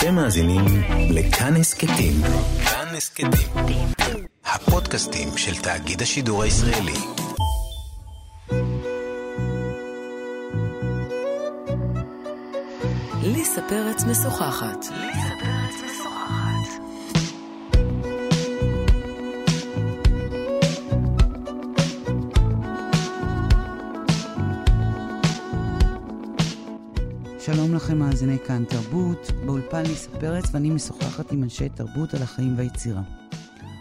אתם מאזינים לכאן הסכתים. כאן הסכתים. הפודקאסטים של תאגיד השידור הישראלי. ליסה פרץ משוחחת. שלום לכם מאזיני כאן תרבות, באולפן ליסה פרץ ואני משוחחת עם אנשי תרבות על החיים והיצירה.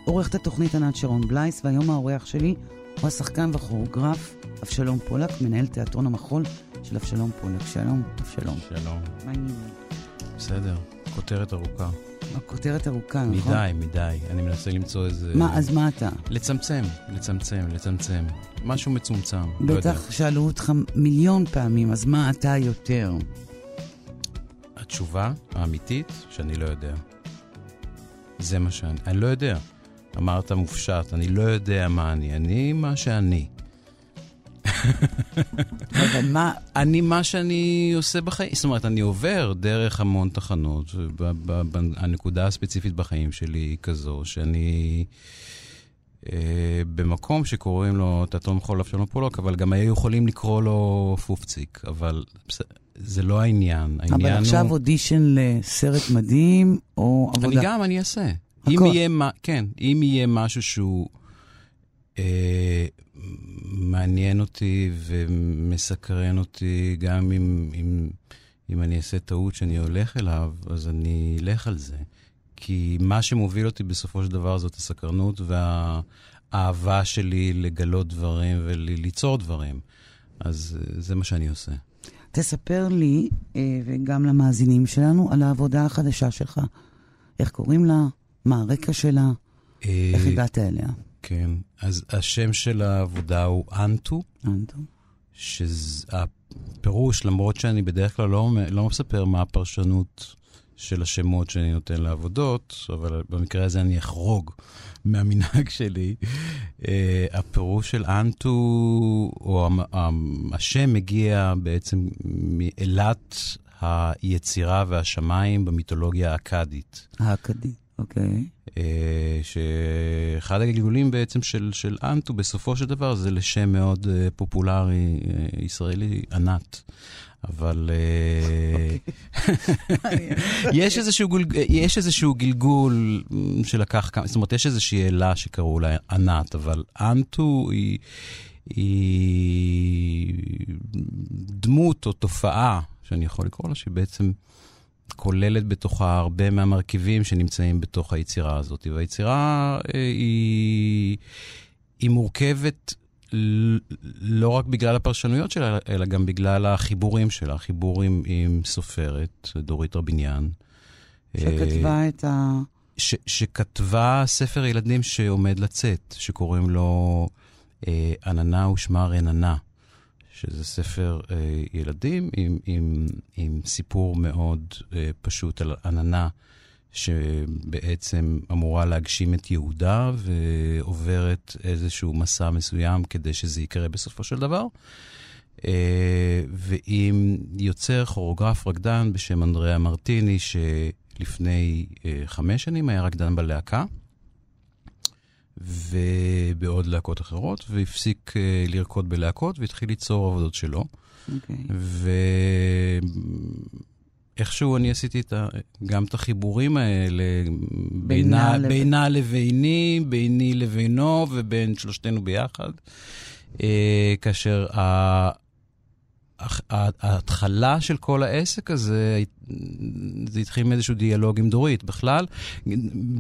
עורכת התוכנית ענת שרון בלייס והיום האורח שלי הוא השחקן והכוריאוגרף אבשלום פולק, מנהל תיאטרון המחול של אבשלום פולק. שלום, אבשלום. שלום. מה העניינים? בסדר, כותרת ארוכה. הכותרת ארוכה, נכון? מדי, מדי. אני מנסה למצוא איזה... מה, אז מה אתה? לצמצם, לצמצם, לצמצם. משהו מצומצם. לא. בטח שאלו אותך מיליון פעמים, אז מה אתה יותר? התשובה האמיתית, שאני לא יודע. זה מה שאני... אני לא יודע. אמרת מופשט, אני לא יודע מה אני. אני מה שאני. אבל מה, אני מה שאני עושה בחיים, זאת אומרת, אני עובר דרך המון תחנות. הנקודה הספציפית בחיים שלי היא כזו, שאני אה, במקום שקוראים לו תיאטרון מחול אבשלום פולוק, אבל גם היו יכולים לקרוא לו פופציק, אבל זה לא העניין. אבל העניין עכשיו הוא... אודישן לסרט מדהים, או אני עבודה? גם, אני אעשה. הכל. אם יהיה, כן, אם יהיה משהו שהוא אה, מעניין אותי ומסקרן אותי, גם אם, אם, אם אני אעשה טעות שאני הולך אליו, אז אני אלך על זה. כי מה שמוביל אותי בסופו של דבר זאת הסקרנות והאהבה שלי לגלות דברים וליצור דברים. אז אה, זה מה שאני עושה. תספר לי, אה, וגם למאזינים שלנו, על העבודה החדשה שלך. איך קוראים לה? מה הרקע שלה? איך אה, הגעת אליה? כן, אז השם של העבודה הוא אנטו. אנטו? שהפירוש, למרות שאני בדרך כלל לא, לא מספר מה הפרשנות של השמות שאני נותן לעבודות, אבל במקרה הזה אני אחרוג מהמנהג שלי. Uh, הפירוש של אנטו, או השם מגיע בעצם מאילת היצירה והשמיים במיתולוגיה האכדית. האכדי, אוקיי. אה, שאחד הגלגולים בעצם של, של אנטו בסופו של דבר זה לשם מאוד אה, פופולרי אה, ישראלי, ענת. אבל אה, יש, איזשהו גול, יש איזשהו גלגול שלקח כמה, זאת אומרת, יש איזושהי אלה שקראו לה ענת, אבל אנטו היא, היא דמות או תופעה, שאני יכול לקרוא לה, שהיא בעצם כוללת בתוכה הרבה מהמרכיבים שנמצאים בתוך היצירה הזאת. והיצירה אה, היא, היא מורכבת לא רק בגלל הפרשנויות שלה, אלא גם בגלל החיבורים שלה, חיבורים עם סופרת, דורית רביניאן. אה, שכתבה את ה... ש, שכתבה ספר ילדים שעומד לצאת, שקוראים לו אה, עננה ושמה רננה, שזה ספר אה, ילדים עם, עם, עם סיפור מאוד אה, פשוט על עננה, שבעצם אמורה להגשים את יהודה ועוברת איזשהו מסע מסוים כדי שזה יקרה בסופו של דבר. אה, ועם יוצר, כוריאוגרף, רקדן בשם אנדריאה מרטיני, שלפני אה, חמש שנים היה רקדן בלהקה, ובעוד להקות אחרות, והפסיק אה, לרקוד בלהקות והתחיל ליצור עבודות שלו. אוקיי. ואיכשהו אני עשיתי את ה... גם את החיבורים האלה בינה בינה, לב- בינה לביני, ביני לבינו ובין שלושתנו ביחד. אה, כאשר ה- ההתחלה של כל העסק הזה, זה התחיל מאיזשהו דיאלוג עם דורית. בכלל,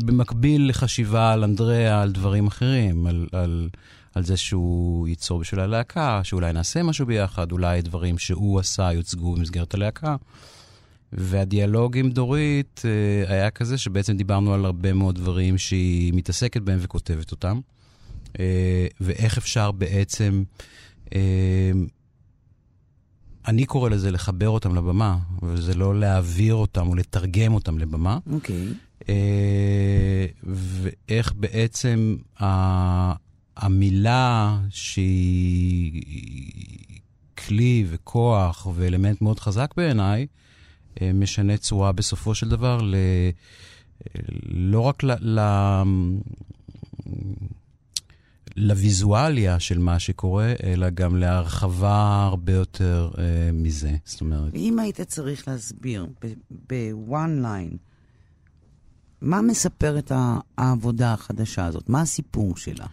במקביל לחשיבה על אנדריאה, על דברים אחרים, על, על, על זה שהוא ייצור בשביל הלהקה, שאולי נעשה משהו ביחד, אולי דברים שהוא עשה יוצגו במסגרת הלהקה. והדיאלוג עם דורית אה, היה כזה שבעצם דיברנו על הרבה מאוד דברים שהיא מתעסקת בהם וכותבת אותם, אה, ואיך אפשר בעצם, אה, אני קורא לזה לחבר אותם לבמה, וזה לא להעביר אותם או לתרגם אותם לבמה. אוקיי. אה, ואיך בעצם המילה שהיא כלי וכוח ואלמנט מאוד חזק בעיניי, משנה צורה בסופו של דבר, ל... לא רק ל... ל... לוויזואליה של מה שקורה, אלא גם להרחבה הרבה יותר אה, מזה. זאת אומרת... ואם היית צריך להסביר ב-one line, מה מספרת העבודה החדשה הזאת? מה הסיפור שלה?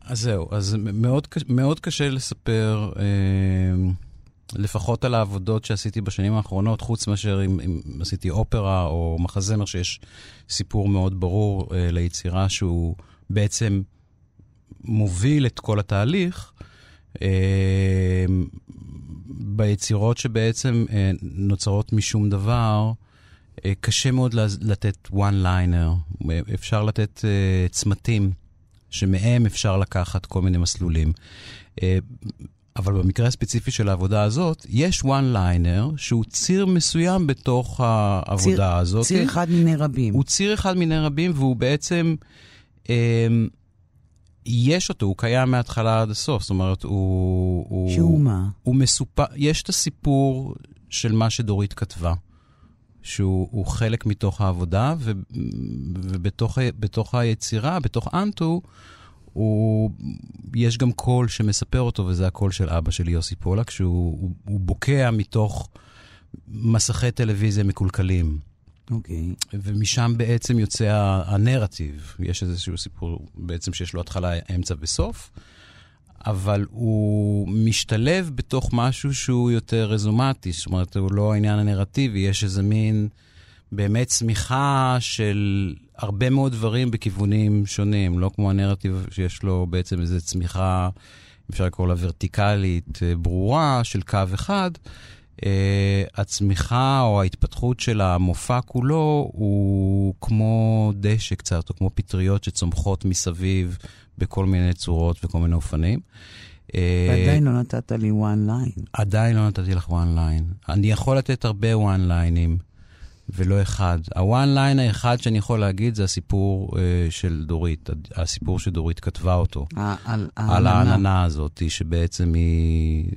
אז זהו, אז מאוד, מאוד קשה לספר, אה, לפחות על העבודות שעשיתי בשנים האחרונות, חוץ מאשר אם, אם עשיתי אופרה או מחזמר, שיש סיפור מאוד ברור אה, ליצירה שהוא בעצם מוביל את כל התהליך. אה, ביצירות שבעצם אה, נוצרות משום דבר, אה, קשה מאוד לתת one liner, אפשר לתת אה, צמתים. שמהם אפשר לקחת כל מיני מסלולים. אבל במקרה הספציפי של העבודה הזאת, יש one liner שהוא ציר מסוים בתוך העבודה ציר, הזאת. ציר אחד מיני רבים. הוא ציר אחד מיני רבים, והוא בעצם, אה, יש אותו, הוא קיים מההתחלה עד הסוף. זאת אומרת, הוא... שהוא הוא, מה? הוא מסופר, יש את הסיפור של מה שדורית כתבה. שהוא חלק מתוך העבודה, ו, ובתוך היצירה, בתוך אנטו, הוא, יש גם קול שמספר אותו, וזה הקול של אבא שלי, יוסי פולק, שהוא הוא, הוא בוקע מתוך מסכי טלוויזיה מקולקלים. אוקיי. Okay. ומשם בעצם יוצא הנרטיב. יש איזשהו סיפור בעצם שיש לו התחלה, אמצע וסוף. אבל הוא משתלב בתוך משהו שהוא יותר רזומטי, זאת אומרת, הוא לא העניין הנרטיבי, יש איזה מין באמת צמיחה של הרבה מאוד דברים בכיוונים שונים, לא כמו הנרטיב שיש לו בעצם איזו צמיחה, אפשר לקרוא לה ורטיקלית, אה, ברורה, של קו אחד. Uh, הצמיחה או ההתפתחות של המופע כולו הוא כמו דשא קצת, או כמו פטריות שצומחות מסביב בכל מיני צורות וכל מיני אופנים. אה, ועדיין לא נתת לי one line. עדיין לא נתתי לך one line. אני יכול לתת הרבה one line'ים, ולא אחד. ה-one line האחד שאני יכול להגיד זה הסיפור uh, של דורית, הסיפור שדורית כתבה אותו. על, על העננה הזאת, שבעצם היא...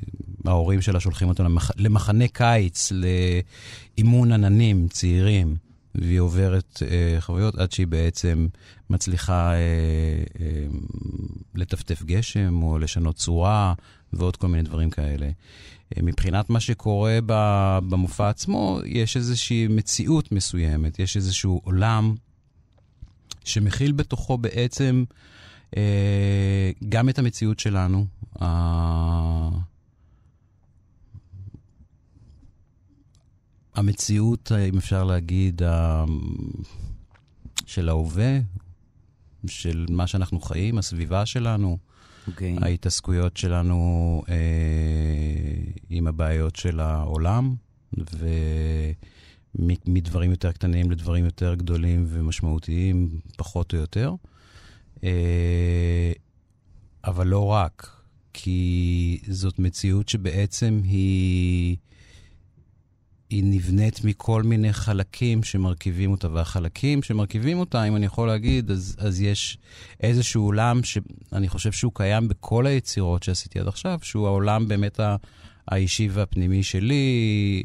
ההורים שלה שולחים אותה למח... למחנה קיץ, לאימון עננים צעירים. והיא עוברת אה, חוויות עד שהיא בעצם מצליחה אה, אה, לטפטף גשם או לשנות צורה ועוד כל מיני דברים כאלה. אה, מבחינת מה שקורה במופע עצמו, יש איזושהי מציאות מסוימת, יש איזשהו עולם שמכיל בתוכו בעצם אה, גם את המציאות שלנו. אה, המציאות, אם אפשר להגיד, של ההווה, של מה שאנחנו חיים, הסביבה שלנו, okay. אוקיי. ההתעסקויות שלנו אה, עם הבעיות של העולם, ומדברים יותר קטנים לדברים יותר גדולים ומשמעותיים, פחות או יותר. אה, אבל לא רק, כי זאת מציאות שבעצם היא... היא נבנית מכל מיני חלקים שמרכיבים אותה, והחלקים שמרכיבים אותה, אם אני יכול להגיד, אז, אז יש איזשהו עולם שאני חושב שהוא קיים בכל היצירות שעשיתי עד עכשיו, שהוא העולם באמת האישי והפנימי שלי.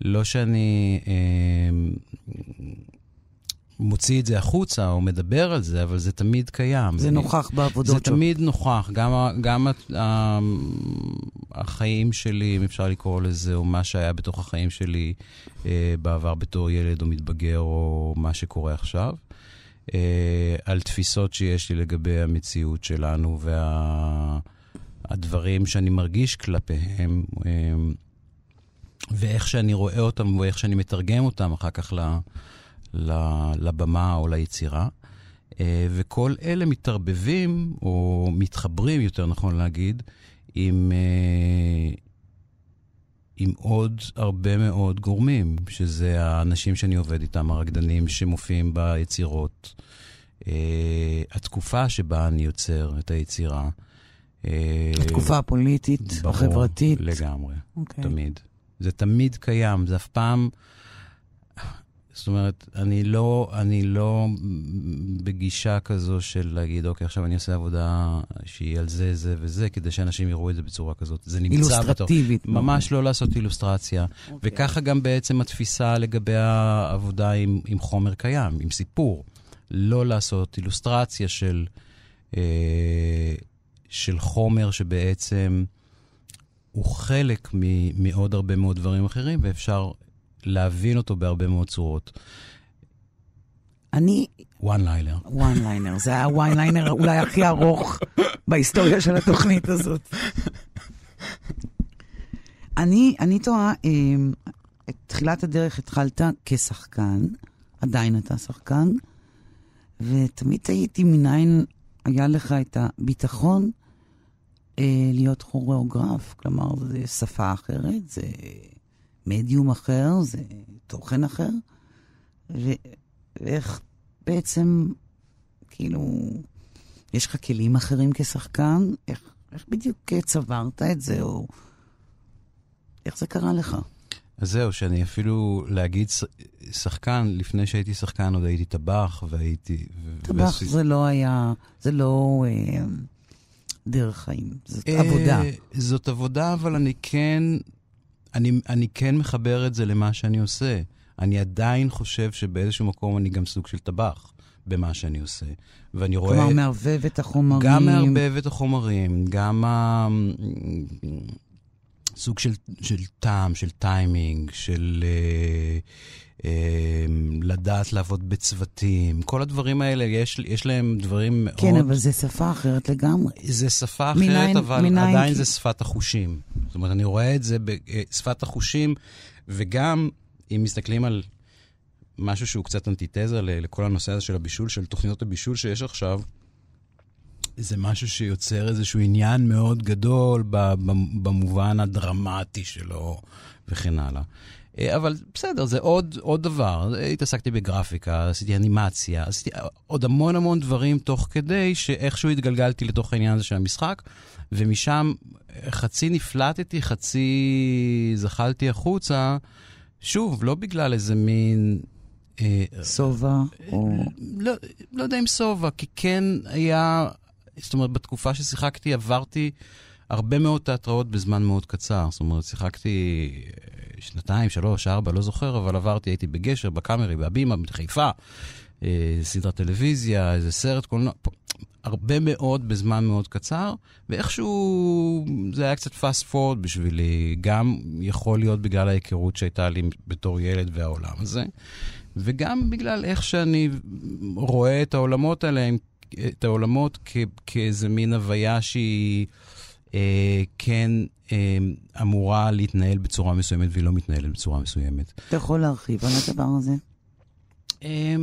לא שאני אה, מוציא את זה החוצה או מדבר על זה, אבל זה תמיד קיים. זה נוכח בעבודות שלך. זה תמיד נוכח. גם, גם החיים שלי, אם אפשר לקרוא לזה, או מה שהיה בתוך החיים שלי אה, בעבר בתור ילד או מתבגר, או מה שקורה עכשיו. אה, על תפיסות שיש לי לגבי המציאות שלנו והדברים וה, שאני מרגיש כלפיהם. אה, ואיך שאני רואה אותם ואיך שאני מתרגם אותם אחר כך ל... לבמה או ליצירה. אה, וכל אלה מתערבבים, או מתחברים, יותר נכון להגיד, עם, אה, עם עוד הרבה מאוד גורמים, שזה האנשים שאני עובד איתם, הרקדנים שמופיעים ביצירות, אה, התקופה שבה אני יוצר את היצירה. התקופה הפוליטית, ברור, החברתית. לגמרי, okay. אוקיי. תמיד. זה תמיד קיים, זה אף פעם... זאת אומרת, אני לא, אני לא בגישה כזו של להגיד, אוקיי, עכשיו אני עושה עבודה שהיא על זה, זה וזה, כדי שאנשים יראו את זה בצורה כזאת. זה נמצא בתוך... אילוסטרטיבית. ממש לא לעשות אילוסטרציה. אוקיי. וככה גם בעצם התפיסה לגבי העבודה עם, עם חומר קיים, עם סיפור. לא לעשות אילוסטרציה של, אה, של חומר שבעצם הוא חלק מעוד הרבה מאוד דברים אחרים, ואפשר להבין אותו בהרבה מאוד צורות. אני, one liner. one liner, זה היה ה one liner אולי הכי ארוך בהיסטוריה של התוכנית הזאת. אני, אני תוהה, אה, את תחילת הדרך התחלת כשחקן, עדיין אתה שחקן, ותמיד תהיתי מניין היה לך את הביטחון אה, להיות כוריאוגרף, כלומר, זה שפה אחרת, זה מדיום אחר, זה תוכן אחר, ו- ואיך בעצם, כאילו, יש לך כלים אחרים כשחקן? איך, איך בדיוק צברת את זה, או איך זה קרה לך? אז זהו, שאני אפילו להגיד שחקן, לפני שהייתי שחקן עוד הייתי טבח, והייתי... טבח ועשי- זה לא היה, זה לא אה, דרך חיים, זאת אה, עבודה. זאת עבודה, אבל אני כן, אני, אני כן מחבר את זה למה שאני עושה. אני עדיין חושב שבאיזשהו מקום אני גם סוג של טבח במה שאני עושה. ואני רואה... כלומר, מערבב את החומרים. גם מערבב את החומרים, גם ה... סוג של, של טעם, של טיימינג, של אה, אה, לדעת לעבוד בצוותים. כל הדברים האלה, יש, יש להם דברים מאוד... כן, אבל זה שפה אחרת לגמרי. זה שפה אחרת, מניין- אבל מניין עדיין כי- זה שפת החושים. זאת אומרת, אני רואה את זה בשפת החושים, וגם אם מסתכלים על משהו שהוא קצת אנטיתזה לכל הנושא הזה של הבישול, של תוכניות הבישול שיש עכשיו, זה משהו שיוצר איזשהו עניין מאוד גדול במובן הדרמטי שלו וכן הלאה. אה, אבל בסדר, זה עוד, עוד דבר. התעסקתי בגרפיקה, עשיתי אנימציה, עשיתי עוד המון המון דברים תוך כדי שאיכשהו התגלגלתי לתוך העניין הזה של המשחק, ומשם חצי נפלטתי, חצי זחלתי החוצה, שוב, לא בגלל איזה מין... אה, שובע, או... לא, לא יודע אם סובה, כי כן היה, זאת אומרת, בתקופה ששיחקתי עברתי הרבה מאוד תיאטראות בזמן מאוד קצר. זאת אומרת, שיחקתי אה, שנתיים, שלוש, ארבע, לא זוכר, אבל עברתי, הייתי בגשר, בקאמרי, בהבימה, בחיפה, אה, סדרת טלוויזיה, איזה סרט קולנוע, הרבה מאוד בזמן מאוד קצר, ואיכשהו זה היה קצת פאסט פורד בשבילי, גם יכול להיות בגלל ההיכרות שהייתה לי בתור ילד והעולם הזה. וגם בגלל איך שאני רואה את העולמות האלה, את העולמות כ- כאיזה מין הוויה שהיא אה, כן אה, אמורה להתנהל בצורה מסוימת והיא לא מתנהלת בצורה מסוימת. אתה יכול להרחיב על הדבר הזה? אה,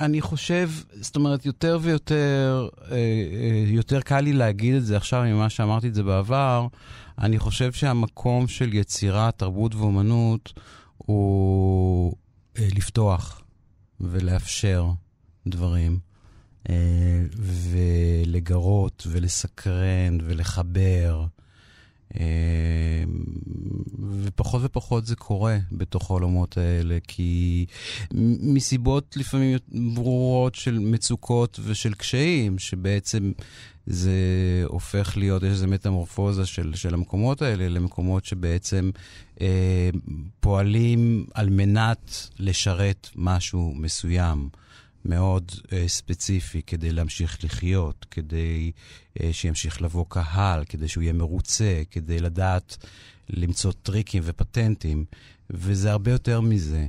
אני חושב, זאת אומרת, יותר ויותר, אה, אה, יותר קל לי להגיד את זה עכשיו ממה שאמרתי את זה בעבר. אני חושב שהמקום של יצירה, תרבות ואומנות הוא אה, לפתוח ולאפשר דברים, אה, ולגרות ולסקרן ולחבר. אה, ופחות ופחות זה קורה בתוך העולמות האלה, כי מסיבות לפעמים ברורות של מצוקות ושל קשיים, שבעצם זה הופך להיות, יש איזו מטמורפוזה של, של המקומות האלה למקומות שבעצם אה, פועלים על מנת לשרת משהו מסוים. מאוד uh, ספציפי כדי להמשיך לחיות, כדי uh, שימשיך לבוא קהל, כדי שהוא יהיה מרוצה, כדי לדעת למצוא טריקים ופטנטים, וזה הרבה יותר מזה.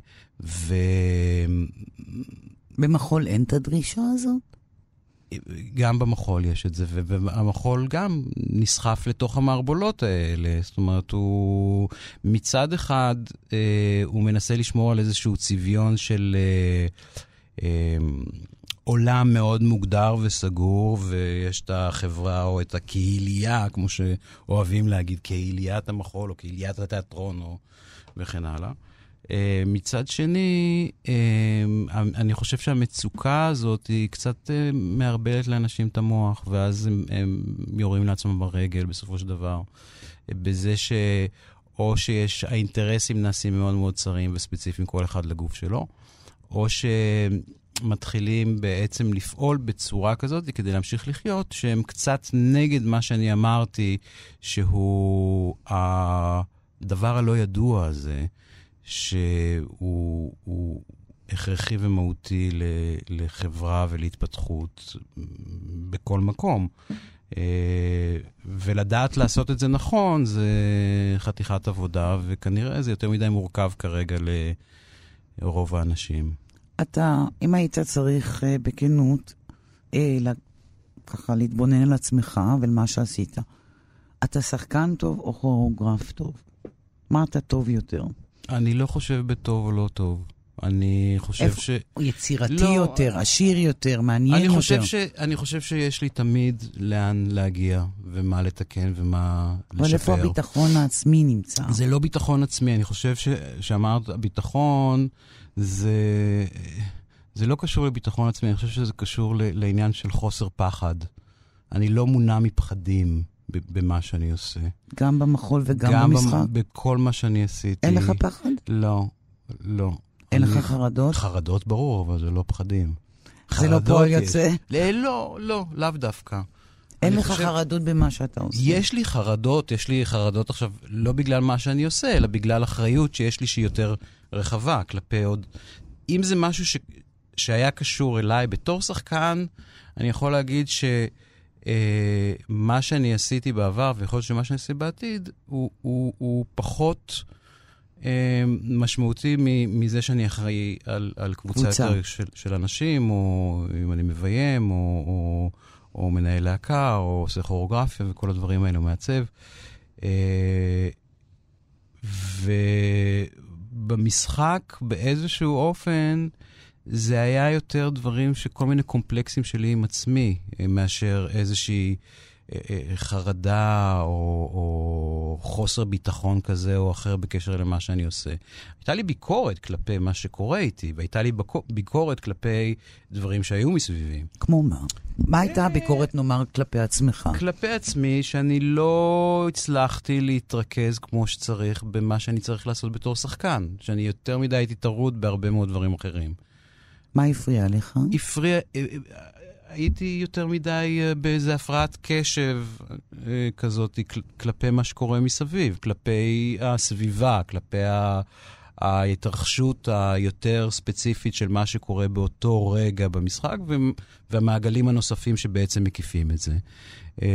במחול אין את הדרישה הזאת? וגם במחול יש את זה, והמחול גם נסחף לתוך המערבולות האלה. זאת אומרת, הוא מצד אחד, uh, הוא מנסה לשמור על איזשהו צביון של... Uh, עולם מאוד מוגדר וסגור, ויש את החברה או את הקהילייה, כמו שאוהבים להגיד, קהיליית המחול או קהיליית התיאטרון או וכן הלאה. מצד שני, אני חושב שהמצוקה הזאת היא קצת מערבלת לאנשים את המוח, ואז הם, הם יורים לעצמם ברגל בסופו של דבר, בזה ש... או שיש, נעשים מאוד מאוד צרים וספציפיים, כל אחד לגוף שלו, או שמתחילים בעצם לפעול בצורה כזאת כדי להמשיך לחיות, שהם קצת נגד מה שאני אמרתי, שהוא הדבר הלא ידוע הזה, שהוא... הוא, הכרחי ומהותי לחברה ולהתפתחות בכל מקום. אה, ולדעת לעשות את זה נכון זה חתיכת עבודה, וכנראה זה יותר מדי מורכב כרגע לרוב האנשים. אתה, אם היית צריך אה, בכנות, אה, ככה להתבונן על עצמך ועל מה שעשית, אתה שחקן טוב או כוריאוגרף טוב? מה אתה טוב יותר? אני לא חושב בטוב או לא טוב. אני חושב איפה, ש... יצירתי לא, יותר, עשיר יותר, מעניין אני יותר. ש... אני חושב שיש לי תמיד לאן להגיע, ומה לתקן ומה לשפר. אבל איפה הביטחון העצמי נמצא? זה לא ביטחון עצמי, אני חושב ש... שאמרת, ביטחון זה... זה לא קשור לביטחון עצמי, אני חושב שזה קשור ל... לעניין של חוסר פחד. אני לא מונע מפחדים במה שאני עושה. גם במחול וגם גם במשחק? גם בכל מה שאני עשיתי. אין לך פחד? לא, לא. אין לך חרדות? חרדות ברור, אבל זה לא פחדים. זה לא פועל יוצא? לא, לא, לאו דווקא. אין לך חושב... חרדות במה שאתה עושה. יש לי חרדות, יש לי חרדות עכשיו, לא בגלל מה שאני עושה, אלא בגלל אחריות שיש לי שהיא יותר רחבה כלפי עוד... אם זה משהו ש... שהיה קשור אליי בתור שחקן, אני יכול להגיד שמה אה, שאני עשיתי בעבר, ויכול להיות שמה שאני אעשה בעתיד, הוא, הוא, הוא פחות... אה, משמעותי מזה שאני אחראי על, על קבוצה, קבוצה. יותר של, של אנשים, או אם אני מביים, או, או, או מנהל להקה, או עושה כוריאוגרפיה וכל הדברים האלה, מעצב. אה, ובמשחק, באיזשהו אופן, זה היה יותר דברים שכל מיני קומפלקסים שלי עם עצמי, אה, מאשר איזושהי... אה, אה, חרדה או, או חוסר ביטחון כזה או אחר בקשר למה שאני עושה. הייתה לי ביקורת כלפי מה שקורה איתי, והייתה לי ביקורת כלפי דברים שהיו מסביבי. כמו מה? מה הייתה הביקורת, נאמר, כלפי עצמך? כלפי עצמי, שאני לא הצלחתי להתרכז כמו שצריך במה שאני צריך לעשות בתור שחקן, שאני יותר מדי הייתי טרוד בהרבה מאוד דברים אחרים. מה הפריע לך? הפריע... הייתי יותר מדי אה, באיזה הפרעת קשב אה, כזאת כלפי מה שקורה מסביב, כלפי הסביבה, כלפי ה... ההתרחשות היותר ספציפית של מה שקורה באותו רגע במשחק והמעגלים הנוספים שבעצם מקיפים את זה. אה,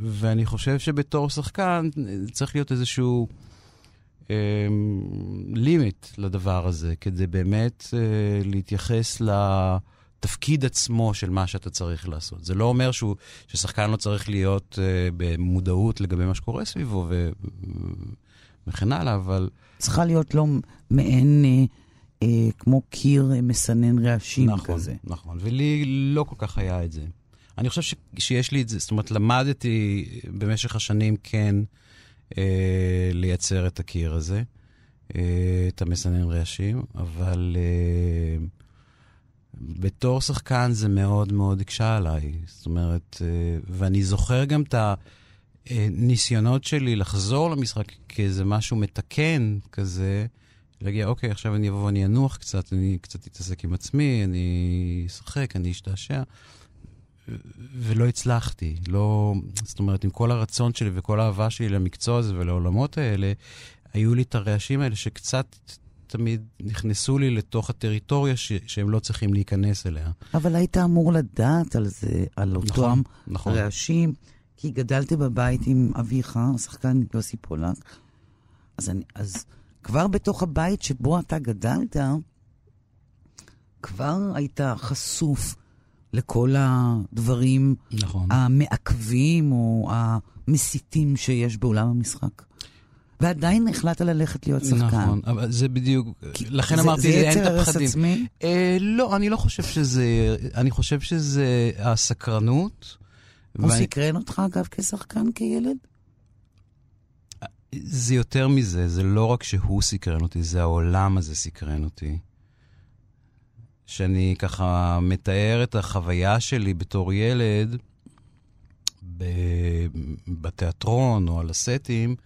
ואני חושב שבתור שחקן צריך להיות איזשהו לימיט לדבר הזה, כדי באמת להתייחס ל... לה... התפקיד עצמו של מה שאתה צריך לעשות. זה לא אומר שהוא, ששחקן לא צריך להיות uh, במודעות לגבי מה שקורה סביבו ו... וכן הלאה, אבל... צריכה להיות לו מעין, אה, אה, כמו קיר אה, מסנן רעשים נכון, כזה. נכון, ולי לא כל כך היה את זה. אני חושב ש... שיש לי את זה, זאת אומרת, למדתי במשך השנים כן אה, לייצר את הקיר הזה, אה, את המסנן רעשים, אבל... אה, בתור שחקן זה מאוד מאוד הקשה עליי. זאת אומרת, אה, ואני זוכר גם את הניסיונות שלי לחזור למשחק כאיזה משהו מתקן כזה, להגיע, אוקיי, עכשיו אני אבוא ואני אנוח קצת, אני קצת אתעסק עם עצמי, אני אשחק, אני אשתעשע. ולא הצלחתי. לא, זאת אומרת, עם כל הרצון שלי וכל האהבה שלי למקצוע הזה ולעולמות האלה, היו לי את הרעשים האלה שקצת תמיד נכנסו לי לתוך הטריטוריה ש- שהם לא צריכים להיכנס אליה. אבל היית אמור לדעת על זה, על אותם נכון, נכון. רעשים, כי גדלתי בבית עם אביך, השחקן יוסי פולק, אז, אני, אז כבר בתוך הבית שבו אתה גדלת, כבר היית חשוף לכל הדברים נכון. המעכבים או המסיתים שיש בעולם המשחק. ועדיין החלטת ללכת להיות שחקן. נכון, אבל זה בדיוק, לכן זה, אמרתי, זה אין את הפחדים. זה יצר הרס עצמי? אה, לא, אני לא חושב שזה, אני חושב שזה הסקרנות. הוא ואני... סקרן אותך, אגב, כשחקן, כילד? זה יותר מזה, זה לא רק שהוא סקרן אותי, זה העולם הזה סקרן אותי. שאני ככה מתאר את החוויה שלי בתור ילד בתיאטרון או על הסטים,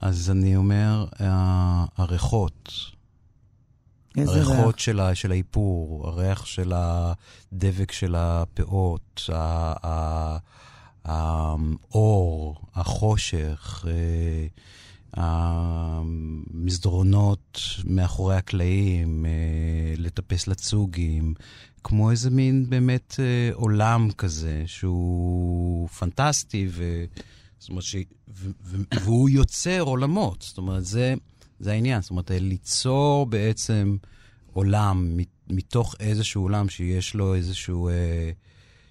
אז אני אומר, ה- הריחות, איזה ריח? הריחות של, של האיפור, הריח של הדבק של הפאות, האור, החושך, אה, המסדרונות מאחורי הקלעים, אה, לטפס לצוגים, כמו איזה מין באמת אה, עולם כזה שהוא פנטסטי, ו... זאת אומרת, ש... ו... והוא יוצר עולמות. זאת אומרת, זה, זה העניין. זאת אומרת, ליצור בעצם עולם מתוך איזשהו עולם שיש לו איזשהו... אה,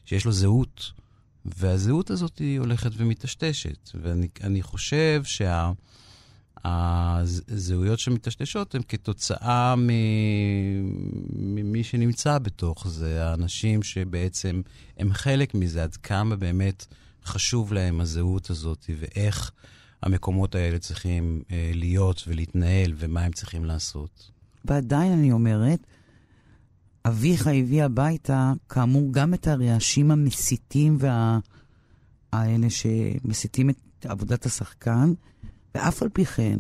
שיש לו זהות, והזהות הזאת היא הולכת ומטשטשת. ואני חושב שה... הזהויות שמטשטשות הן כתוצאה ממי שנמצא בתוך זה, האנשים שבעצם הם חלק מזה, עד כמה באמת חשוב להם הזהות הזאת ואיך המקומות האלה צריכים אה, להיות ולהתנהל ומה הם צריכים לעשות. ועדיין אני אומרת, אביך הביא הביתה, כאמור, גם את הרעשים המסיתים וה... האלה שמסיתים את עבודת השחקן, ואף על פי כן,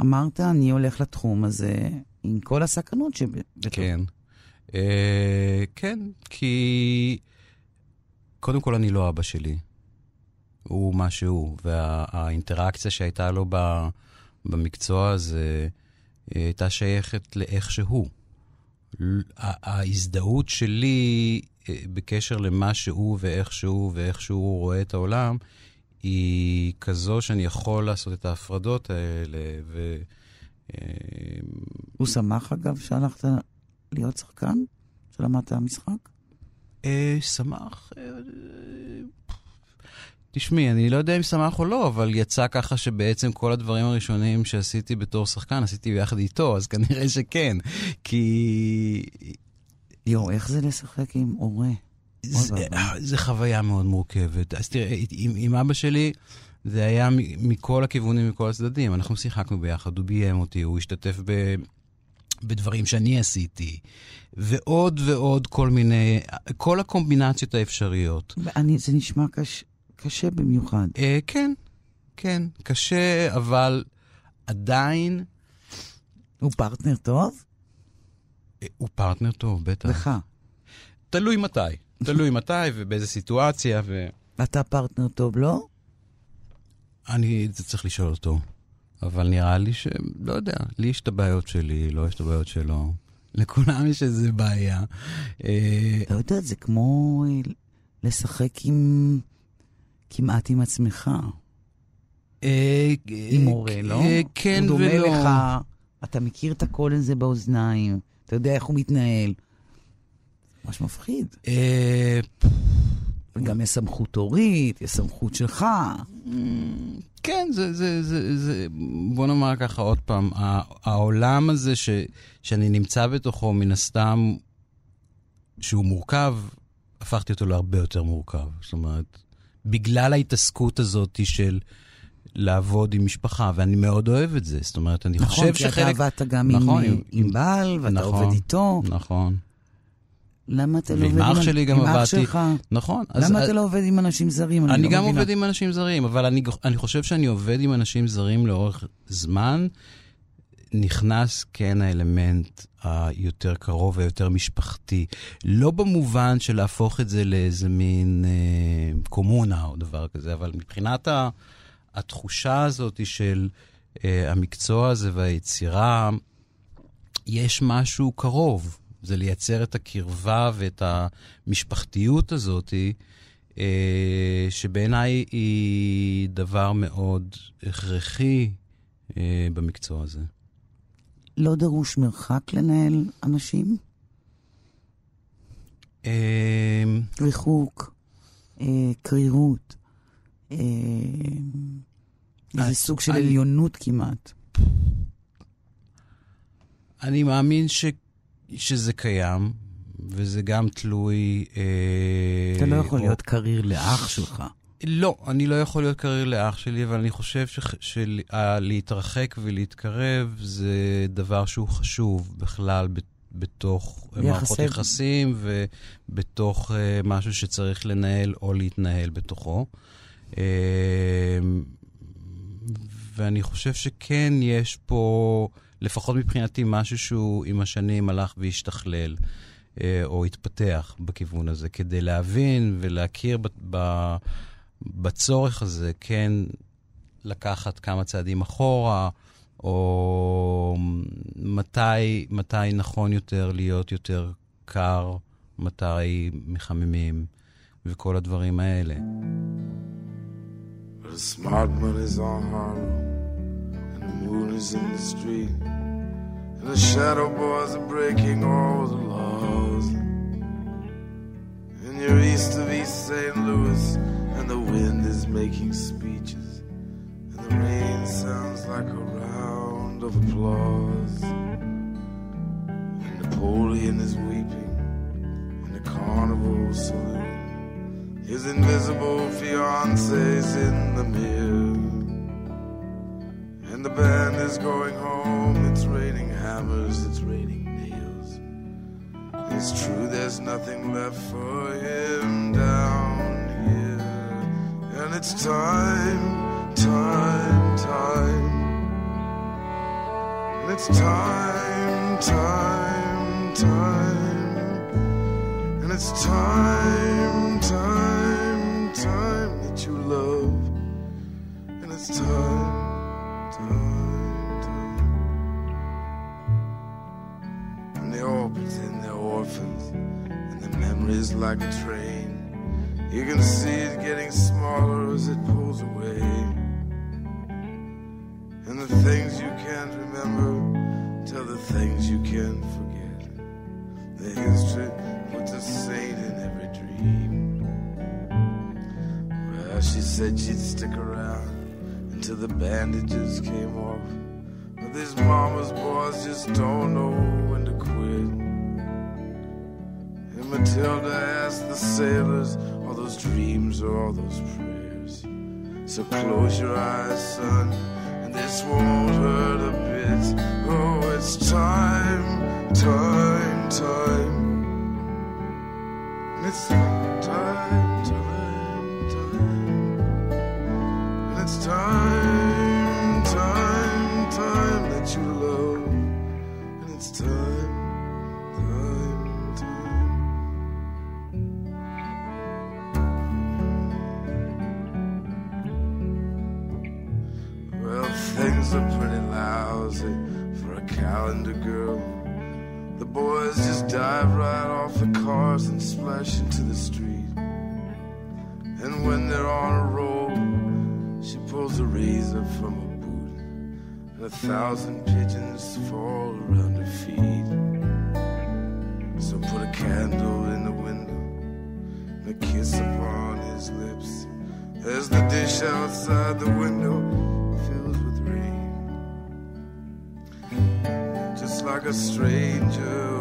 אמרת, אני הולך לתחום הזה עם כל הסכנות שבתוך. כן. אה, כן, כי קודם כל אני לא אבא שלי. הוא מה שהוא, והאינטראקציה שהייתה לו ב, במקצוע הזה הייתה שייכת לאיך שהוא. ההזדהות שלי אה, בקשר למה שהוא ואיך שהוא ואיך שהוא רואה את העולם, היא כזו שאני יכול לעשות את ההפרדות האלה, ו... אה, הוא שמח, אגב, שהלכת להיות שחקן? שלמדת משחק? אה, שמח? תשמעי, אני לא יודע אם שמח או לא, אבל יצא ככה שבעצם כל הדברים הראשונים שעשיתי בתור שחקן, עשיתי ביחד איתו, אז כנראה שכן. כי... יואו, איך זה לשחק עם הורה? זה, זה חוויה מאוד מורכבת. אז תראה, עם, עם אבא שלי, זה היה מכל הכיוונים, מכל הצדדים. אנחנו שיחקנו ביחד, הוא ביים אותי, הוא השתתף ב... בדברים שאני עשיתי, ועוד ועוד כל מיני, כל הקומבינציות האפשריות. אני, זה נשמע קש, קשה במיוחד. אה, כן, כן, קשה, אבל עדיין... הוא פרטנר טוב? אה, הוא פרטנר טוב, בטח. לך. תלוי מתי. תלוי מתי ובאיזה סיטואציה. ו... אתה פרטנר טוב, לא? אני זה צריך לשאול אותו. אבל נראה לי ש... לא יודע, לי יש את הבעיות שלי, לא יש את הבעיות שלו. לכולם יש איזה בעיה. אה, לא יודע, זה כמו אה, לשחק עם... כמעט עם עצמך. אה, עם מורה, לא? כן ולא. הוא דומה לך, אתה מכיר את הקול הזה באוזניים, אתה יודע איך הוא מתנהל. ממש מפחיד. וגם יש סמכות הורית, יש סמכות שלך. כן, זה, זה, זה, זה, בוא נאמר ככה עוד פעם, העולם הזה ש, שאני נמצא בתוכו, מן הסתם, שהוא מורכב, הפכתי אותו להרבה יותר מורכב. זאת אומרת, בגלל ההתעסקות הזאת של לעבוד עם משפחה, ואני מאוד אוהב את זה. זאת אומרת, אני נכון, חושב שחלק... נכון, כי אתה עבדת גם נכון, עם, עם, עם בעל, ואתה נכון, עובד איתו. נכון. למה אתה לא עובד עם אח שלי גם עבדתי. עם אח שלך? נכון. למה אתה לא עובד עם אנשים זרים? אני לא גם מבינה. עובד עם אנשים זרים, אבל אני, אני חושב שאני עובד עם אנשים זרים לאורך זמן. נכנס כן האלמנט היותר קרוב והיותר משפחתי. לא במובן של להפוך את זה לאיזה מין אה, קומונה או דבר כזה, אבל מבחינת ה, התחושה הזאת של אה, המקצוע הזה והיצירה, יש משהו קרוב. זה לייצר את הקרבה ואת המשפחתיות הזאת, אה, שבעיניי היא דבר מאוד הכרחי אה, במקצוע הזה. לא דרוש מרחק לנהל אנשים? אה, ריחוק, קרירות, איזה סוג של עליונות כמעט. אני מאמין ש... שזה קיים, וזה גם תלוי... אתה לא יכול להיות קריר לאח שלך. לא, אני לא יכול להיות קריר לאח שלי, אבל אני חושב שלהתרחק ולהתקרב זה דבר שהוא חשוב בכלל בתוך מערכות יחסים ובתוך משהו שצריך לנהל או להתנהל בתוכו. ואני חושב שכן יש פה, לפחות מבחינתי, משהו שהוא עם השנים הלך והשתכלל, אה, או התפתח בכיוון הזה, כדי להבין ולהכיר ב, ב, בצורך הזה, כן לקחת כמה צעדים אחורה, או מתי, מתי נכון יותר להיות יותר קר, מתי מחממים, וכל הדברים האלה. The smart money's on Is in the street, and the shadow boys are breaking all the laws. And you're east of East St. Louis, and the wind is making speeches, and the rain sounds like a round of applause. And Napoleon is weeping in the carnival saloon. His invisible fiance's in the mirror. Band is going home. It's raining hammers, it's raining nails. It's true, there's nothing left for him down here. And it's time, time, time. And it's time, time, time. And it's time, time, time that you love. And it's time, Memory's like a train. You can see it getting smaller as it pulls away. And the things you can't remember tell the things you can forget. The history puts a saint in every dream. Well, she said she'd stick around until the bandages came off. But these mama's boys just don't know when to quit. Matilda asked the sailors, all those dreams or all those prayers. So close your eyes, son, and this won't hurt a bit. Oh, it's time, time, time. It's time, time, time. And it's time, a thousand pigeons fall around her feet. So put a candle in the window, and a kiss upon his lips, as the dish outside the window fills with rain just like a stranger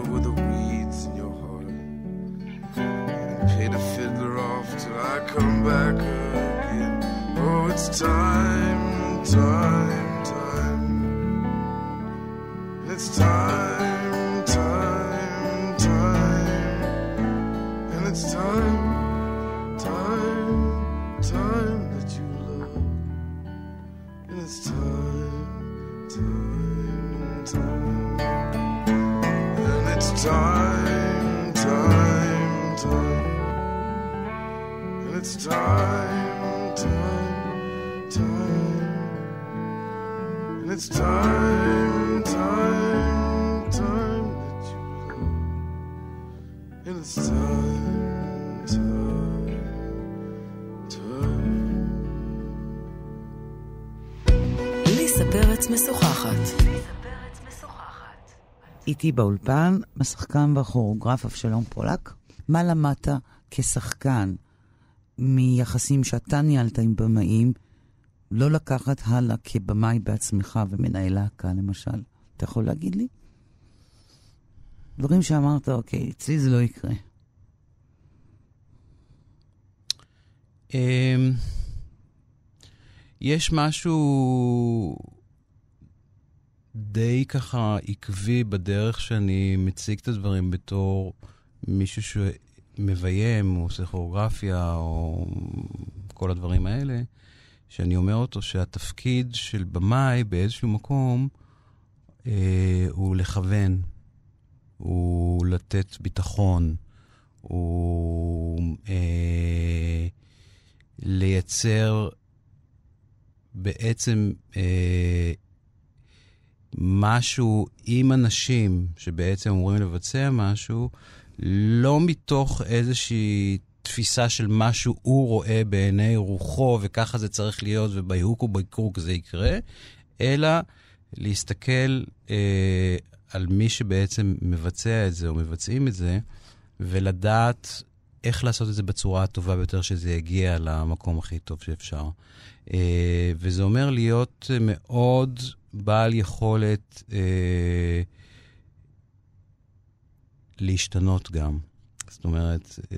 פרץ משוחחת. איתי באולפן, השחקן והכוריאוגרף אבשלום פולק. מה למדת כשחקן מיחסים שאתה ניהלת עם במאים, לא לקחת הלאה כבמאי בעצמך ומנהל להקה למשל? אתה יכול להגיד לי? דברים שאמרת, אוקיי, אצלי זה לא יקרה. אמ, יש משהו די ככה עקבי בדרך שאני מציג את הדברים בתור מישהו שמביים, או כוריאוגרפיה, או כל הדברים האלה, שאני אומר אותו שהתפקיד של במאי באיזשהו מקום אה, הוא לכוון, הוא לתת ביטחון, הוא אה, לייצר בעצם אה, משהו עם אנשים שבעצם אמורים לבצע משהו, לא מתוך איזושהי תפיסה של מה שהוא רואה בעיני רוחו, וככה זה צריך להיות, וביהוק ובקרוק זה יקרה, אלא להסתכל אה, על מי שבעצם מבצע את זה או מבצעים את זה, ולדעת איך לעשות את זה בצורה הטובה ביותר, שזה יגיע למקום הכי טוב שאפשר. אה, וזה אומר להיות מאוד בעל יכולת אה, להשתנות גם. זאת אומרת, אה,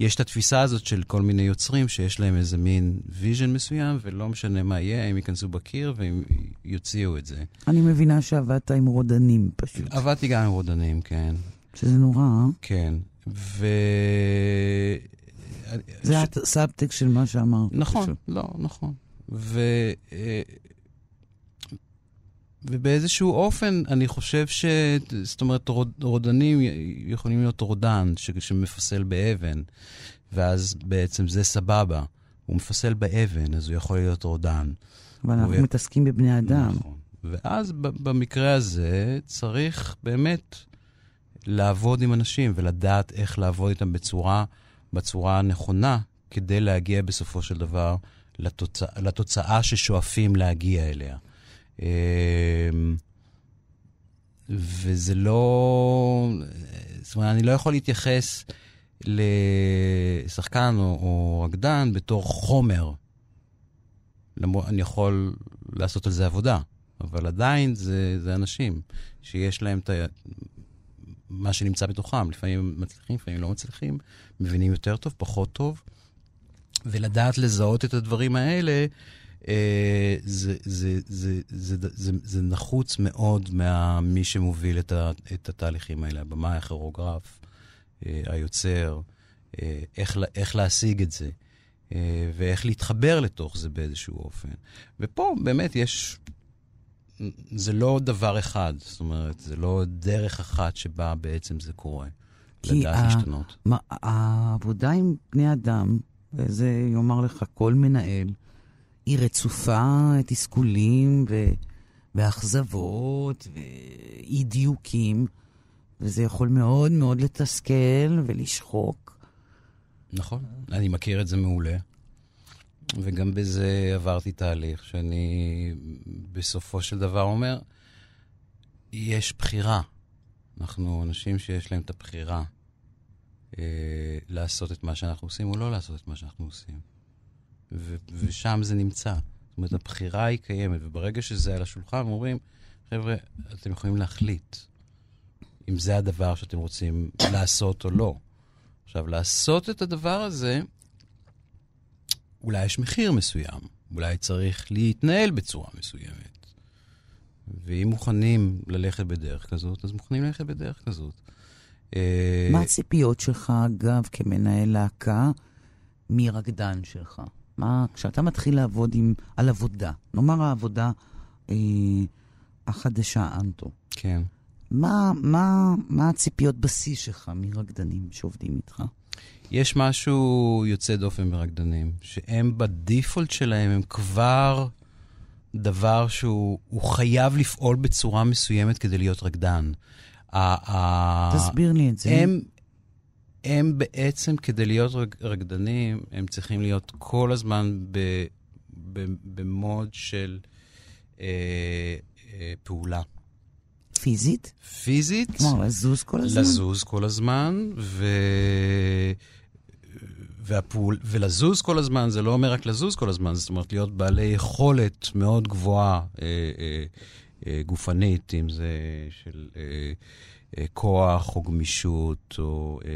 יש את התפיסה הזאת של כל מיני יוצרים שיש להם איזה מין vision מסוים, ולא משנה מה יהיה, הם ייכנסו בקיר והם יוציאו את זה. אני מבינה שעבדת עם רודנים פשוט. עבדתי גם עם רודנים, כן. שזה נורא, אה? כן. ו... זה הסאבטקסט של מה שאמרת. נכון, פשוט. לא, נכון. ו... ובאיזשהו אופן, אני חושב ש... זאת אומרת, רוד, רודנים יכולים להיות רודן ש... שמפסל באבן, ואז בעצם זה סבבה. הוא מפסל באבן, אז הוא יכול להיות רודן. אבל אנחנו הוא- מתעסקים בבני אדם. נכון. ואז ב- במקרה הזה צריך באמת לעבוד עם אנשים ולדעת איך לעבוד איתם בצורה, בצורה הנכונה, כדי להגיע בסופו של דבר לתוצאה, לתוצאה ששואפים להגיע אליה. אמ, וזה לא... זאת אומרת, אני לא יכול להתייחס לשחקן או, או רקדן בתור חומר. למרות, אני יכול לעשות על זה עבודה, אבל עדיין זה, זה אנשים שיש להם את ה... מה שנמצא בתוכם. לפעמים מצליחים, לפעמים לא מצליחים, מבינים יותר טוב, פחות טוב. ולדעת לזהות את הדברים האלה, אה, זה, זה, זה, זה, זה, זה, זה נחוץ מאוד ממי שמוביל את, ה, את התהליכים האלה, הבמאי, הכירוגרף, אה, היוצר, אה, איך, איך להשיג את זה, אה, ואיך להתחבר לתוך זה באיזשהו אופן. ופה באמת יש, זה לא דבר אחד, זאת אומרת, זה לא דרך אחת שבה בעצם זה קורה. לדעת ה- להשתנות. מה, העבודה עם בני אדם, וזה יאמר לך כל מנהל, היא רצופה תסכולים ו... ואכזבות ואי דיוקים, וזה יכול מאוד מאוד לתסכל ולשחוק. נכון, אני מכיר את זה מעולה. וגם בזה עברתי תהליך שאני בסופו של דבר אומר, יש בחירה. אנחנו אנשים שיש להם את הבחירה אה, לעשות את מה שאנחנו עושים או לא לעשות את מה שאנחנו עושים. ו- ושם זה נמצא. זאת אומרת, הבחירה היא קיימת, וברגע שזה על השולחן, אומרים, חבר'ה, אתם יכולים להחליט אם זה הדבר שאתם רוצים לעשות או לא. עכשיו, לעשות את הדבר הזה, אולי יש מחיר מסוים, אולי צריך להתנהל בצורה מסוימת. ואם מוכנים ללכת בדרך כזאת, אז מוכנים ללכת בדרך כזאת. אה, מה הציפיות שלך, אגב, כמנהל להקה, מרקדן שלך? מה, כשאתה מתחיל לעבוד עם, על עבודה, נאמר העבודה אה, החדשה, אנטו, כן. מה, מה, מה הציפיות בשיא שלך מרקדנים שעובדים איתך? יש משהו יוצא דופן ברקדנים, שהם בדיפולט שלהם, הם כבר דבר שהוא הוא חייב לפעול בצורה מסוימת כדי להיות רקדן. תסביר לי את זה. הם, הם בעצם, כדי להיות רק- רקדנים, הם צריכים להיות כל הזמן ב, ב, במוד של אה, אה, פעולה. פיזית? פיזית, כלומר, לזוז כל הזמן? לזוז כל הזמן, ו... והפעול... ולזוז כל הזמן, זה לא אומר רק לזוז כל הזמן, זאת אומרת להיות בעלי יכולת מאוד גבוהה אה, אה, אה, גופנית, אם זה של אה, כוח או גמישות או אה,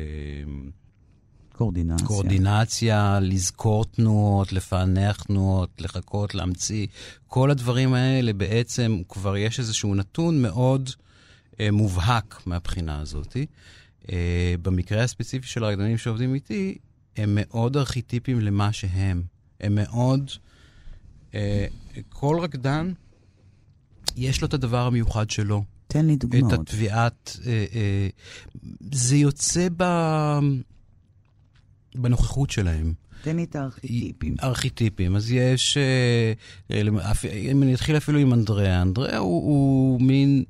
קורדינציה. קואורדינציה, לזכור תנועות, לפענח תנועות, לחכות, להמציא. כל הדברים האלה בעצם, כבר יש איזשהו נתון מאוד אה, מובהק מהבחינה הזאת. אה, במקרה הספציפי של הרקדנים שעובדים איתי, הם מאוד ארכיטיפיים למה שהם. הם מאוד אה, כל רקדן, יש לו את הדבר המיוחד שלו. תן לי את דוגמאות. התביעת... אה, אה, זה יוצא ב... בנוכחות שלהם. תן לי את הארכיטיפים. ארכיטיפים. אז יש, אה, אה, אם אני אתחיל אפילו עם אנדריאה, אנדריאה הוא, הוא מין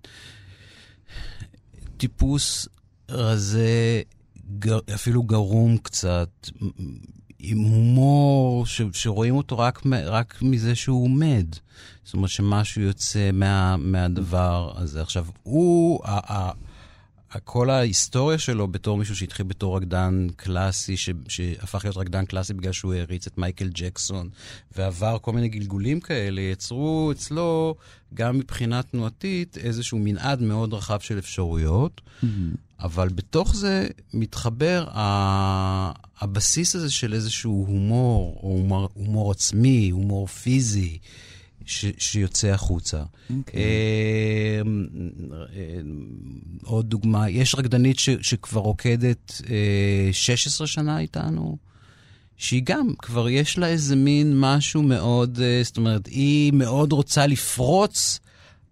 טיפוס רזה, אפילו גרום קצת, הומור ש, שרואים אותו רק, רק מזה שהוא עומד. זאת אומרת שמשהו יוצא מה, מהדבר הזה. עכשיו, הוא, ה, ה- כל ההיסטוריה שלו בתור מישהו שהתחיל בתור רקדן קלאסי, ש, שהפך להיות רקדן קלאסי בגלל שהוא העריץ את מייקל ג'קסון, ועבר כל מיני גלגולים כאלה, יצרו אצלו, גם מבחינה תנועתית, איזשהו מנעד מאוד רחב של אפשרויות. אבל בתוך זה מתחבר ה... הבסיס הזה של איזשהו הומור, או הומור, הומור עצמי, הומור פיזי, ש... שיוצא החוצה. אוקיי. אה, אה, עוד דוגמה, יש רקדנית ש... שכבר רוקדת אה, 16 שנה איתנו. שהיא גם, כבר יש לה איזה מין משהו מאוד, אה, זאת אומרת, היא מאוד רוצה לפרוץ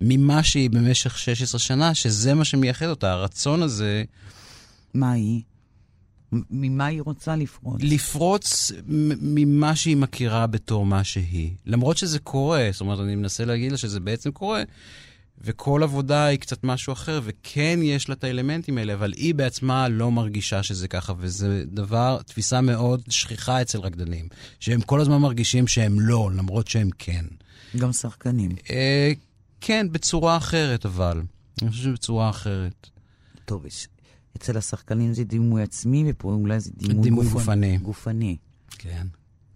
ממה שהיא במשך 16 שנה, שזה מה שמייחד אותה, הרצון הזה מה היא? ממה היא רוצה לפרוץ? לפרוץ ממה שהיא מכירה בתור מה שהיא. למרות שזה קורה, זאת אומרת, אני מנסה להגיד לה שזה בעצם קורה, וכל עבודה היא קצת משהו אחר, וכן יש לה את האלמנטים האלה, אבל היא בעצמה לא מרגישה שזה ככה, וזה דבר, תפיסה מאוד שכיחה אצל רקדנים, שהם כל הזמן מרגישים שהם לא, למרות שהם כן. גם שחקנים. אה, כן, בצורה אחרת, אבל. אני חושב שבצורה אחרת. טוב, יש- אצל השחקנים זה דימוי עצמי, ופה אולי זה דימוי, דימוי גופני- גופני. כן.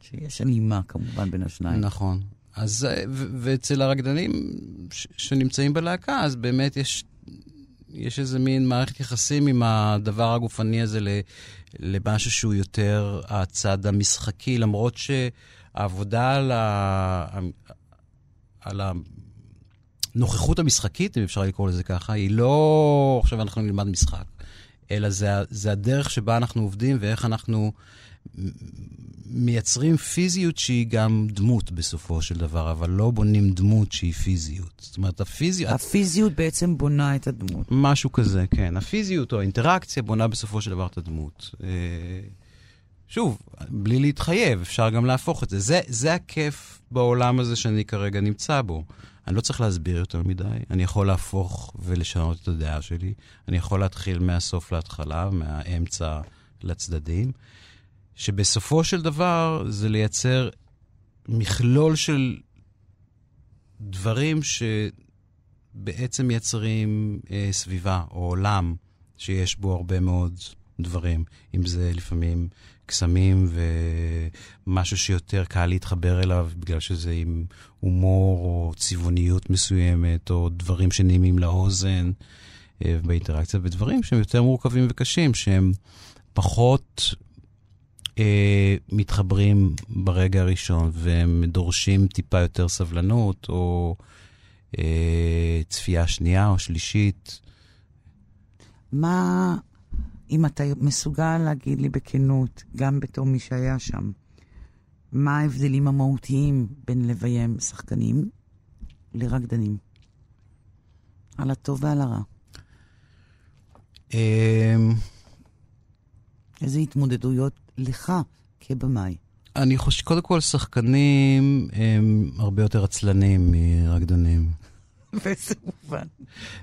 שיש הלימה כמובן בין השניים. נכון. אז, אה, ו- ואצל הרקדנים ש- שנמצאים בלהקה, אז באמת יש, יש איזה מין מערכת יחסים עם הדבר הגופני הזה ל- למשהו שהוא יותר הצד המשחקי, למרות שהעבודה על, ה... על הנוכחות המשחקית, אם אפשר לקרוא לזה ככה, היא לא עכשיו אנחנו נלמד משחק, אלא זה, זה הדרך שבה אנחנו עובדים ואיך אנחנו מייצרים פיזיות שהיא גם דמות בסופו של דבר, אבל לא בונים דמות שהיא פיזיות. זאת אומרת, הפיזיות... הפיזיות בעצם בונה את הדמות. משהו כזה, כן. הפיזיות או האינטראקציה בונה בסופו של דבר את הדמות. אה, שוב, בלי להתחייב, אפשר גם להפוך את זה. זה, זה הכיף בעולם הזה שאני כרגע נמצא בו. אני לא צריך להסביר יותר מדי, אני יכול להפוך ולשנות את הדעה שלי. אני יכול להתחיל מהסוף להתחלה, מהאמצע לצדדים, שבסופו של דבר זה לייצר מכלול של דברים שבעצם מייצרים אה, סביבה או עולם שיש בו הרבה מאוד דברים. אם זה לפעמים קסמים ומשהו שיותר קל להתחבר אליו בגלל שזה עם הומור או צבעוניות מסוימת, או דברים שנעימים לאוזן אה, באינטראקציה, ודברים שהם יותר מורכבים וקשים, שהם פחות אה, מתחברים ברגע הראשון, והם דורשים טיפה יותר סבלנות, או אה, צפייה שנייה או שלישית. מה, אם אתה מסוגל להגיד לי בכנות, גם בתור מי שהיה שם, מה ההבדלים המהותיים בין לביים שחקנים לרקדנים? על הטוב ועל הרע. אה, איזה התמודדויות לך כבמאי? אני חושב, קודם כל, שחקנים הם הרבה יותר עצלנים מרקדנים. באיזה מובן?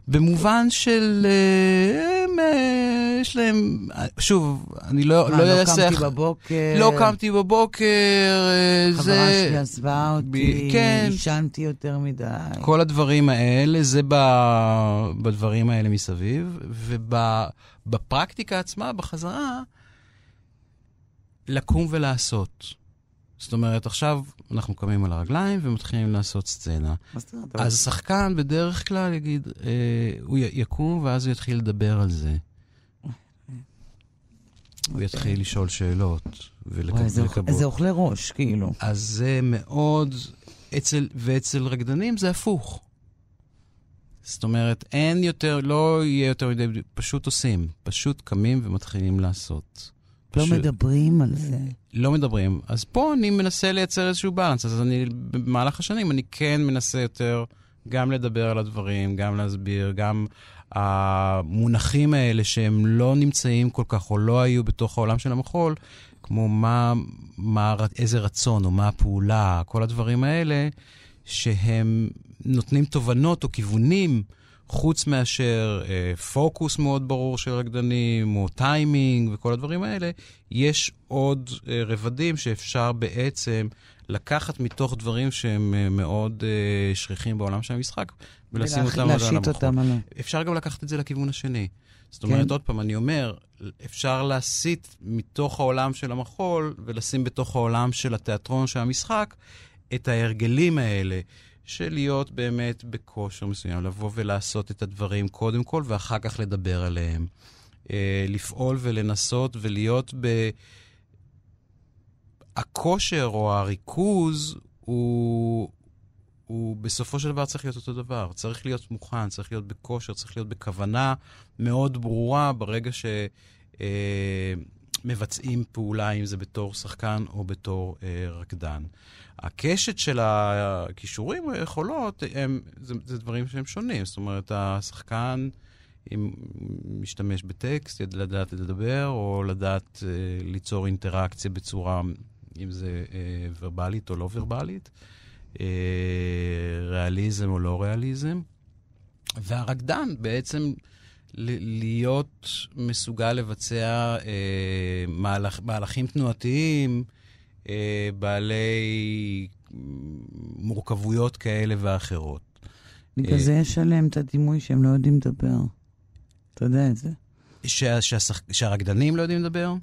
במובן של... אה, הם, אה, יש להם... שוב, אני לא, מה, לא לא אעשה... קמתי בבוקר, לא קמתי בבוקר, אה, חברה זה... שלי עזבה אותי, כן. עישנתי יותר מדי. כל הדברים האלה, זה ב, בדברים האלה מסביב, ובפרקטיקה עצמה, בחזרה, לקום ולעשות. זאת אומרת, עכשיו אנחנו קמים על הרגליים ומתחילים לעשות סצנה. אז השחקן בדרך כלל יגיד, אה, הוא יקום ואז הוא יתחיל לדבר על זה. הוא יתחיל לשאול שאלות ולקבות. איזה אוכלי ראש, כאילו. אז זה מאוד, אצל, ואצל רקדנים זה הפוך. זאת אומרת, אין יותר, לא יהיה יותר מדי, פשוט עושים. פשוט קמים ומתחילים לעשות. לא ש- מדברים על זה. לא מדברים. אז פה אני מנסה לייצר איזשהו בלנס. אז אני, במהלך השנים, אני כן מנסה יותר גם לדבר על הדברים, גם להסביר, גם המונחים האלה שהם לא נמצאים כל כך, או לא היו בתוך העולם של המחול, כמו מה, מה, איזה רצון, או מה הפעולה, כל הדברים האלה, שהם נותנים תובנות או כיוונים. חוץ מאשר אה, פוקוס מאוד ברור של רקדנים, או טיימינג וכל הדברים האלה, יש עוד אה, רבדים שאפשר בעצם לקחת מתוך דברים שהם אה, מאוד אה, שכיחים בעולם של המשחק, ולשים ולהח- אותם על להשית המחול. אותם על ה... אפשר גם לקחת את זה לכיוון השני. זאת אומרת, כן. עוד פעם, אני אומר, אפשר להסיט מתוך העולם של המחול ולשים בתוך העולם של התיאטרון של המשחק את ההרגלים האלה. של להיות באמת בכושר מסוים, לבוא ולעשות את הדברים קודם כל, ואחר כך לדבר עליהם. אה, לפעול ולנסות ולהיות ב... הכושר או הריכוז הוא, הוא בסופו של דבר צריך להיות אותו דבר. צריך להיות מוכן, צריך להיות בכושר, צריך להיות בכוונה מאוד ברורה ברגע שמבצעים פעולה, אם זה בתור שחקן או בתור אה, רקדן. הקשת של הכישורים או היכולות, הם, זה, זה דברים שהם שונים. זאת אומרת, השחקן... אם משתמש בטקסט, לדעת לדבר, או לדעת אה, ליצור אינטראקציה בצורה, אם זה אה, ורבלית או לא ורבלית, אה, ריאליזם או לא ריאליזם. והרקדן בעצם להיות מסוגל לבצע אה, מהלך, מהלכים תנועתיים, אה, בעלי מורכבויות כאלה ואחרות. בגלל זה יש עליהם את הדימוי שהם לא יודעים לדבר. אתה יודע את זה. שה, שהשח... שהרקדנים לא יודעים לדבר?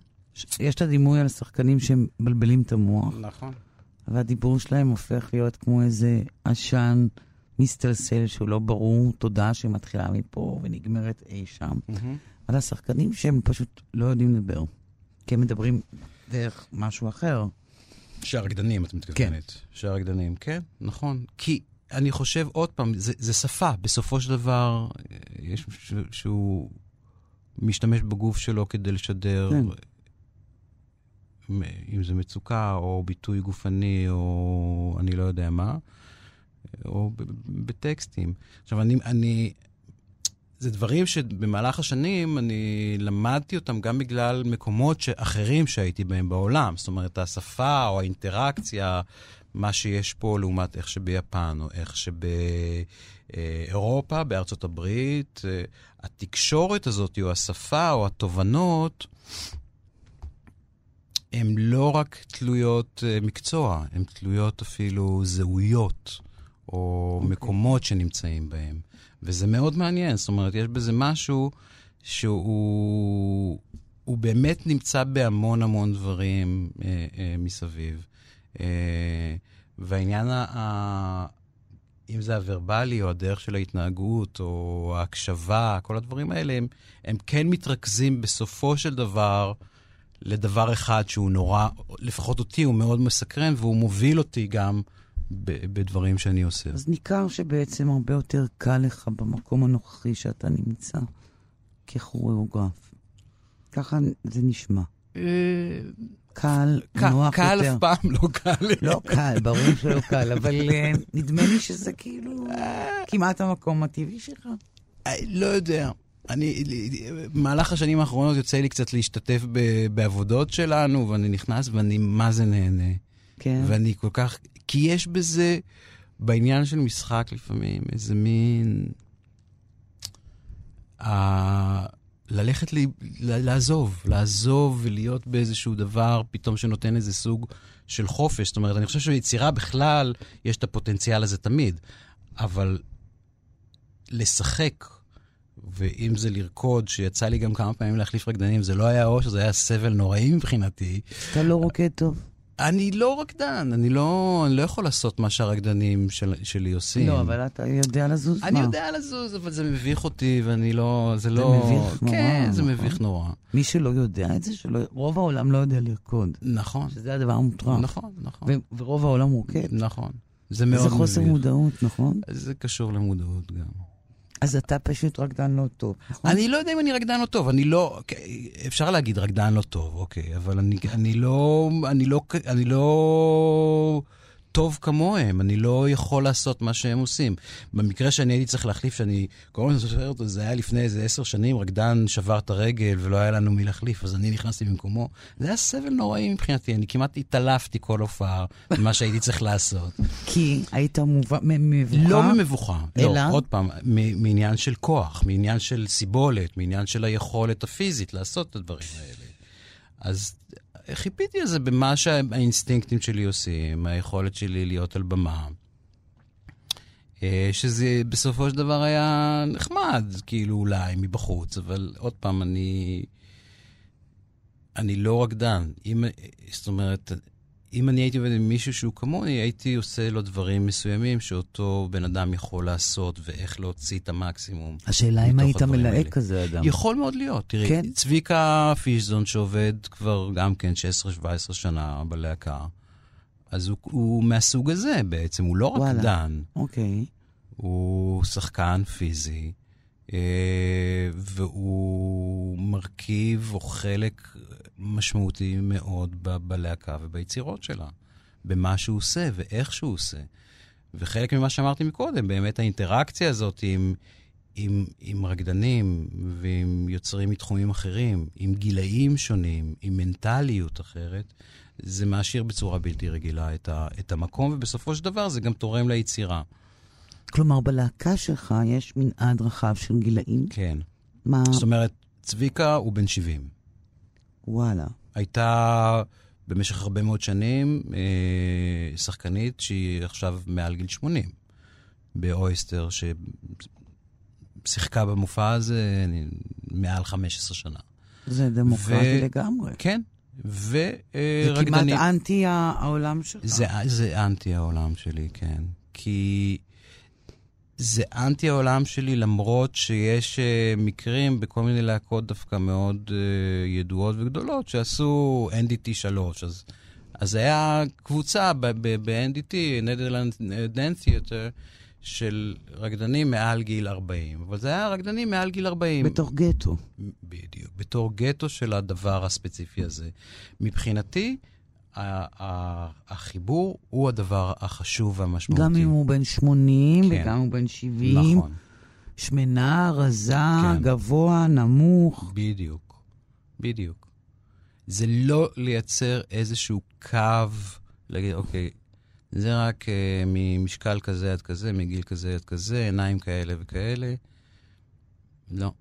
יש את הדימוי על השחקנים שהם מבלבלים את המוח, נכון. והדיבור שלהם הופך להיות כמו איזה עשן מסתלסל שהוא לא ברור, תודעה שמתחילה מפה ונגמרת אי שם. על השחקנים שהם פשוט לא יודעים לדבר, כי הם מדברים דרך משהו אחר. שהרקדנים, את מתכוונת. כן. שהרקדנים, כן, נכון. כי אני חושב, עוד פעם, זה, זה שפה. בסופו של דבר, יש ש, שהוא משתמש בגוף שלו כדי לשדר, כן. אם זה מצוקה, או ביטוי גופני, או אני לא יודע מה, או בטקסטים. עכשיו, אני... אני זה דברים שבמהלך השנים אני למדתי אותם גם בגלל מקומות אחרים שהייתי בהם בעולם. זאת אומרת, השפה או האינטראקציה, מה שיש פה לעומת איך שביפן, או איך שבאירופה, בארצות הברית, אה, התקשורת הזאת, או השפה, או התובנות, הן לא רק תלויות אה, מקצוע, הן תלויות אפילו זהויות, או okay. מקומות שנמצאים בהם. וזה מאוד מעניין, זאת אומרת, יש בזה משהו שהוא הוא באמת נמצא בהמון המון דברים אה, אה, מסביב. אה, והעניין, ה, ה, אם זה הוורבלי או הדרך של ההתנהגות או ההקשבה, כל הדברים האלה, הם, הם כן מתרכזים בסופו של דבר לדבר אחד שהוא נורא, לפחות אותי, הוא מאוד מסקרן והוא מוביל אותי גם בדברים שאני עושה. אז ניכר שבעצם הרבה יותר קל לך במקום הנוכחי שאתה נמצא ככוריאוגרף. ככה זה נשמע. קל, נוח קל יותר. אף פעם לא קל. לא קל, ברור שלא קל, אבל אה, נדמה לי שזה כאילו כמעט המקום הטבעי שלך. לא יודע. אני, במהלך השנים האחרונות יוצא לי קצת להשתתף ב, בעבודות שלנו, ואני נכנס ואני מה זה נהנה. כן. ואני כל כך, כי יש בזה, בעניין של משחק לפעמים, איזה מין... אה, ללכת, לי, לעזוב, לעזוב ולהיות באיזשהו דבר פתאום שנותן איזה סוג של חופש. זאת אומרת, אני חושב שביצירה בכלל יש את הפוטנציאל הזה תמיד, אבל לשחק, ואם זה לרקוד, שיצא לי גם כמה פעמים להחליף רקדנים, זה לא היה אושר, זה היה סבל נוראי מבחינתי. אתה לא רוקד טוב. אני לא רקדן, אני לא, אני לא יכול לעשות מה שהרקדנים של, שלי עושים. לא, אבל אתה יודע לזוז אני מה? יודע לזוז, אבל זה מביך אותי, ואני לא... זה זה לא... מביך נורא, כן, זה נכון. מביך נורא. מי שלא יודע את זה, שלא... רוב העולם לא יודע לרקוד. נכון, שזה הדבר המוטרף. נכון, נכון. ו- ורוב העולם רוקד. נכון. זה מאוד זה מביך. חוסר מודעות, נכון? זה קשור למודעות גם. אז אתה פשוט רקדן לא טוב, נכון? אני לא יודע אם אני רקדן לא טוב, אני לא... אפשר להגיד רקדן לא טוב, אוקיי, אבל אני לא... אני לא... אני לא... טוב כמוהם, אני לא יכול לעשות מה שהם עושים. במקרה שאני הייתי צריך להחליף, שאני כל הזמן זוכר אותו, זה היה לפני איזה עשר שנים, רקדן שבר את הרגל ולא היה לנו מי להחליף, אז אני נכנסתי במקומו. זה היה סבל נוראי מבחינתי, אני כמעט התעלפתי כל הופעה ממה שהייתי צריך לעשות. כי היית מבוכה? לא ממבוכה, אלא? לא, עוד פעם, מעניין של כוח, מעניין של סיבולת, מעניין של היכולת הפיזית לעשות את הדברים האלה. אז חיפיתי על זה במה שהאינסטינקטים שלי עושים, היכולת שלי להיות על במה. אה, שזה בסופו של דבר היה נחמד, כאילו אולי מבחוץ, אבל עוד פעם, אני... אני לא רקדן. אם, זאת אומרת, אם אני הייתי עובד עם מישהו שהוא כמוני, הייתי עושה לו דברים מסוימים שאותו בן אדם יכול לעשות, ואיך להוציא את המקסימום. השאלה אם היית מלהק. כזה אדם. יכול מאוד להיות. תראי, כן? צביקה פישזון שעובד כבר גם כן 16-17 שנה בלהקה, אז הוא, הוא מהסוג הזה בעצם, הוא לא וואלה. רקדן, אוקיי. הוא שחקן פיזי, והוא מרכיב או חלק משמעותי מאוד ב- בלהקה וביצירות שלה, במה שהוא עושה ואיך שהוא עושה. וחלק ממה שאמרתי מקודם, באמת האינטראקציה הזאת עם, עם, עם רקדנים ועם יוצרים מתחומים אחרים, עם גילאים שונים, עם מנטליות אחרת, זה מעשיר בצורה בלתי רגילה את, ה, את המקום, ובסופו של דבר זה גם תורם ליצירה. כלומר, בלהקה שלך יש מנעד רחב של גילאים? כן. מה? זאת אומרת, צביקה הוא בן 70. וואלה. הייתה במשך הרבה מאוד שנים אה, שחקנית שהיא עכשיו מעל גיל 80, באויסטר, ששיחקה במופע הזה מעל 15 שנה. זה דמוקרטי ו- לגמרי. כן, זה כמעט ורקדנית... אנטי העולם שלך. זה, זה אנטי העולם שלי, כן. כי זה אנטי העולם שלי, למרות שיש uh, מקרים בכל מיני להקות דווקא מאוד uh, ידועות וגדולות, שעשו NDT 3. אז, אז היה קבוצה ב-NDT, Netherlands Dance Theater, של רקדנים מעל גיל 40. אבל זה היה רקדנים מעל גיל 40. בתוך גטו. בדיוק, בתור גטו של הדבר הספציפי הזה. מבחינתי, החיבור הוא הדבר החשוב והמשמעותי. גם אם הוא בן 80 כן. וגם אם הוא בן 70. נכון, שמנה, רזה, כן. גבוה, נמוך. בדיוק, בדיוק. זה לא לייצר איזשהו קו, להגיד, אוקיי, זה רק uh, ממשקל כזה עד כזה, מגיל כזה עד כזה, עיניים כאלה וכאלה. לא.